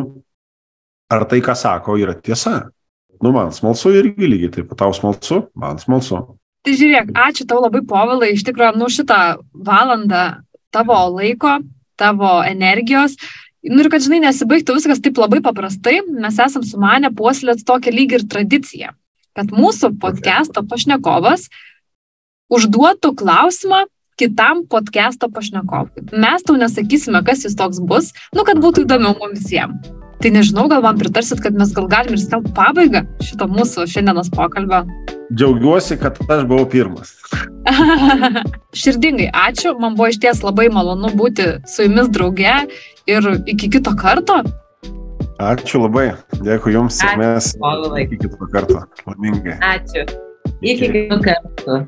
ar tai, ką sako, yra tiesa. Nu, man smalsu irgi lygiai taip, tau smalsu, man smalsu. Tai žiūrėk, ačiū tau labai povilai, iš tikrųjų, nu šitą valandą tavo laiko, tavo energijos. Nu ir kad, žinai, nesibaigtų viskas taip labai paprastai, mes esam sumanę puoselėti tokią lygį ir tradiciją, kad mūsų podcast'o pašnekovas užduotų klausimą kitam podcast'o pašnekovui. Mes tau nesakysime, kas jis toks bus, nu kad būtų įdomiau mums visiems. Tai nežinau, gal man pritarsit, kad mes gal galim ir skelbti pabaigą šito mūsų šiandienos pokalbio. Džiaugiuosi, kad aš buvau pirmas. Širdingai ačiū, man buvo iš ties labai malonu būti su jumis drauge ir iki kito karto. Ačiū labai, dėkui Jums, sėkmės. Iki kito karto, laimingai. Ačiū. Iki kito karto.